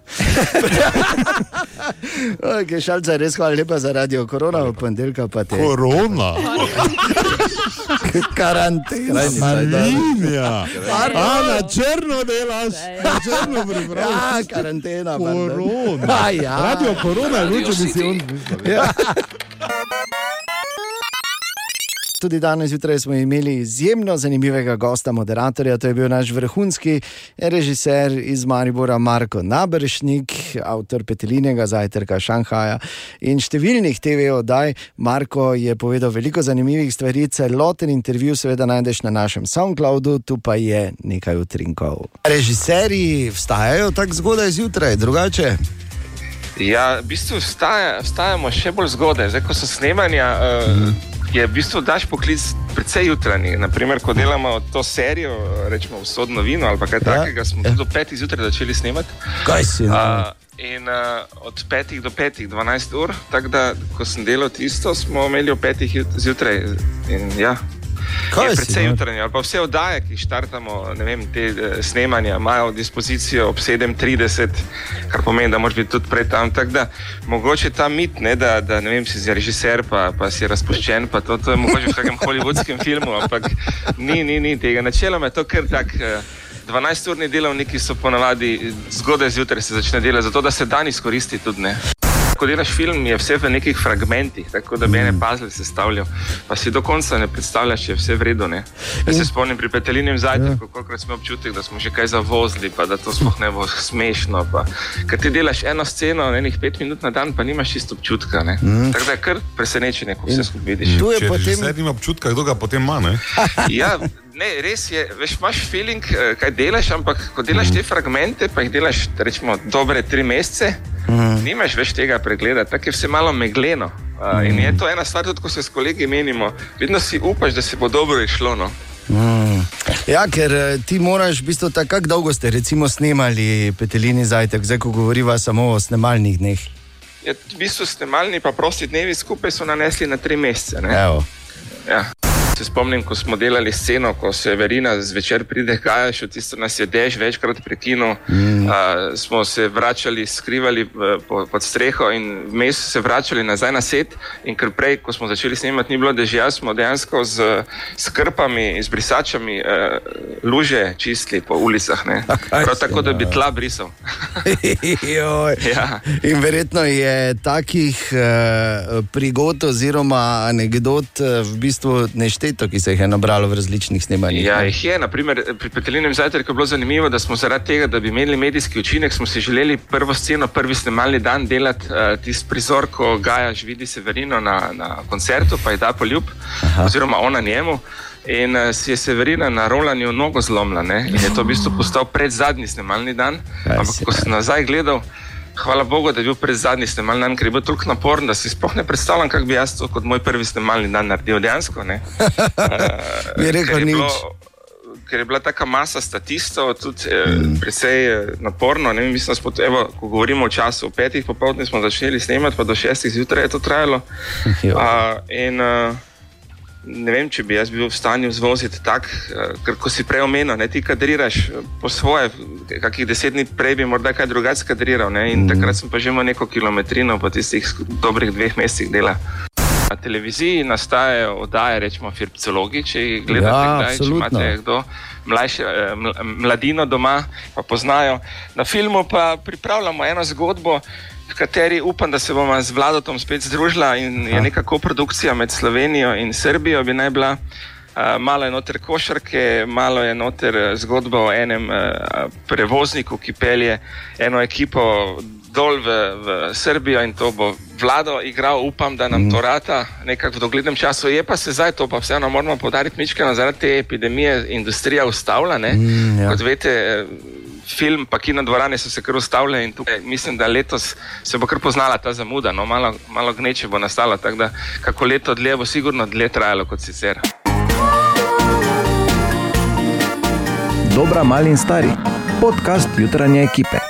Speaker 5: Okay, šalca, res hvala lepa za radio korona, v ponedeljka pa te.
Speaker 2: Korona?
Speaker 5: Karantena.
Speaker 2: Malinja. A, na črno delaš, na črno pripravljaš.
Speaker 5: Ja, karantena.
Speaker 2: Korona.
Speaker 5: Ja.
Speaker 2: Radio korona bil, če bi si on.
Speaker 5: Ja. Tudi danes zjutraj smo imeli izjemno zanimivega gosta, moderatorja. To je bil naš vrhunski režiser iz Maribora, Marko Nabršnik, avtor Petelinega zajtrka Šanghaja in številnih TV-oddaj. Marko je povedal veliko zanimivih stvari, celoten intervju seveda najdeš na našem SoundCloudu, tu pa je nekaj utrinkov. Režiserji vstajajo tako zgodaj zjutraj, drugače.
Speaker 16: Ja, v bistvu vstaja, vstajamo še bolj zgodaj. Zdaj, ko so snemanja, uh, je v bistvu daš poklic precej jutranji. Naprimer, ko delamo to serijo, rečemo Usodno vino ali kaj ja. takega, smo tudi do petih zjutraj začeli snemati.
Speaker 5: Kaj si?
Speaker 16: Uh, in uh, od petih do petih, 12 ur, tako da, ko sem delal tisto, smo imeli ob petih jut- zjutraj. In, ja.
Speaker 5: Kaj
Speaker 16: je precej
Speaker 5: no?
Speaker 16: jutranje. Ali pa vse oddaje, ki štartamo, ne vem, te eh, snemanja, imajo dispozicijo ob 7:30, kar pomeni, da moraš biti tudi pred tam. Tako da mogoče ta mit, ne, da, da ne vem, si zdaj režiser, pa, pa si razpuščen, pa to, to je mogoče v kakem hollywoodskem filmu, ampak ni, ni, ni tega. Načeloma je to kar tak. eh, 12-urni delavniki so ponavadi zgodaj zjutraj se začne delati, zato da se dan izkoristi tudi ne. Ko delaš film, je vse v nekih fragmentih, tako da bi ene pazle sestavljal, pa si do konca ne predstavljaš, če je vse v redu. Ne? Jaz se spomnim pri petelinem zajtrku, koliko smo občutek, da smo že kaj zavozili, pa da to sploh ne bo smešno. Pa. Ker ti delaš eno sceno, enih pet minut na dan, pa nimaš čisto občutka. Ne?
Speaker 3: Mhm.
Speaker 16: Tako da je kar presenečenje, ko vse skupaj vidiš.
Speaker 3: Če režiser nima občutka, kdo ga potem ima. Ne?
Speaker 16: Ja, ne, res je, veš, imaš feeling, eh, kaj delaš, ampak ko delaš te fragmente, pa jih delaš rečemo, dobre tri mesece,
Speaker 5: Mhm.
Speaker 16: nimaš več tega pregleda, tako je vse malo megleno. Uh, in je to ena stvar, tudi ko se s kolegi menimo, vedno si upaš, da se bo dobro išlo. No?
Speaker 5: Mm. Ja, ker eh, ti moraš, v bistvu, tako dolgo ste recimo snemali petelini zajtrk, zdaj ko govoriva samo o snemalnih dneh.
Speaker 16: Ja, v bistvu snemalni pa prosti dnevi skupaj so nanesli na tri mesece. Ja. Se spomnim, ko smo delali sceno, ko se Verina zvečer pride, kaj še tisto nas je dež večkrat prekinil. Mm. Uh, smo se vračali, skrivali v, po, pod streho in vmes se vračali nazaj na set. In ker prej, ko smo začeli snemati, ni bilo dežja, smo dejansko z, s krpami, z brisačami uh, luže čistili po ulicah. Prav tako, da bi tla brisal. Ja.
Speaker 5: In verjetno je takih uh, prigod oziroma anegdot uh, v bistvu nešteto, ki se jih je nabralo v različnih snemanjih.
Speaker 16: Ja, jih je. Naprimer, pri petelinem zajtrku je bilo zanimivo, da smo zaradi tega, da bi imeli medijski učinek, smo si želeli prvo sceno, prvi snemalni dan delati uh, tisti prizor, ko Gajaš vidi Severino na, na koncertu, pa je da poljub, Aha. oziroma ona njemu. In uh, si je Severina na rolanju nogo zlomila ne? in je to v bistvu postal pred zadnji snemalni dan. Ampak ko sem nazaj gledal, hvala Bogu, da je bil pred zadnji snemalni dan, ker je bil toliko naporen, da si sploh ne predstavljam, kako bi jaz to kot moj prvi snemalni dan naredil dejansko. ne.
Speaker 5: Bi rekel
Speaker 16: ker je
Speaker 5: nič.
Speaker 16: bilo- Ker je bila taka masa statistov, tudi eh, mm. precej eh, naporno. Ne, mislim, spod, evo, ko govorimo o času, ob petih popoldne smo začeli snemati, pa do šestih zjutraj je to trajalo. A, in, uh, ne vem, če bi jaz bil v stanju zvoziti tako, uh, ker ko si prej omenil, ne, ti kadriraš eh, po svoje, kakih deset dni prej bi morda kaj drugače kadriral. Ne, in mm. takrat sem pa že imel neko kilometrino po tistih dobrih dveh mesecih dela. Na televiziji nastajajo oddaje, rečemo, firpcologi, če jih gledate,
Speaker 5: Ja,
Speaker 16: kdaj, če
Speaker 5: absolutno.
Speaker 16: imate kdo mlajše, eh, ml- mladino doma, pa poznajo. Na filmu pa pripravljamo eno zgodbo, v kateri upam, da se bomo z Vladotom spet združila in je neka koprodukcija med Slovenijo in Srbijo, bi naj bila. Uh, malo je noter košarke, malo je noter eh, zgodba o enem uh, prevozniku, ki pelje eno ekipo dol v, v Srbijo in to bo vlado igral. Upam, da nam to rata nekako v doglednem času. Je pa se zdaj to, pa vseeno moramo podariti, mičkano zaradi te epidemije industrija ustavlja. Mm, ja. Kot veste, eh, film, pa kino dvorane so se kar ustavile in tukaj mislim, da letos se bo kar poznala ta zamuda. No, malo, malo gneče bo nastalo, tako da kako leto dlje bo sigurno dlje trajalo kot sicer.
Speaker 1: Dobra, mali in stari. Podcast jutranje ekipe.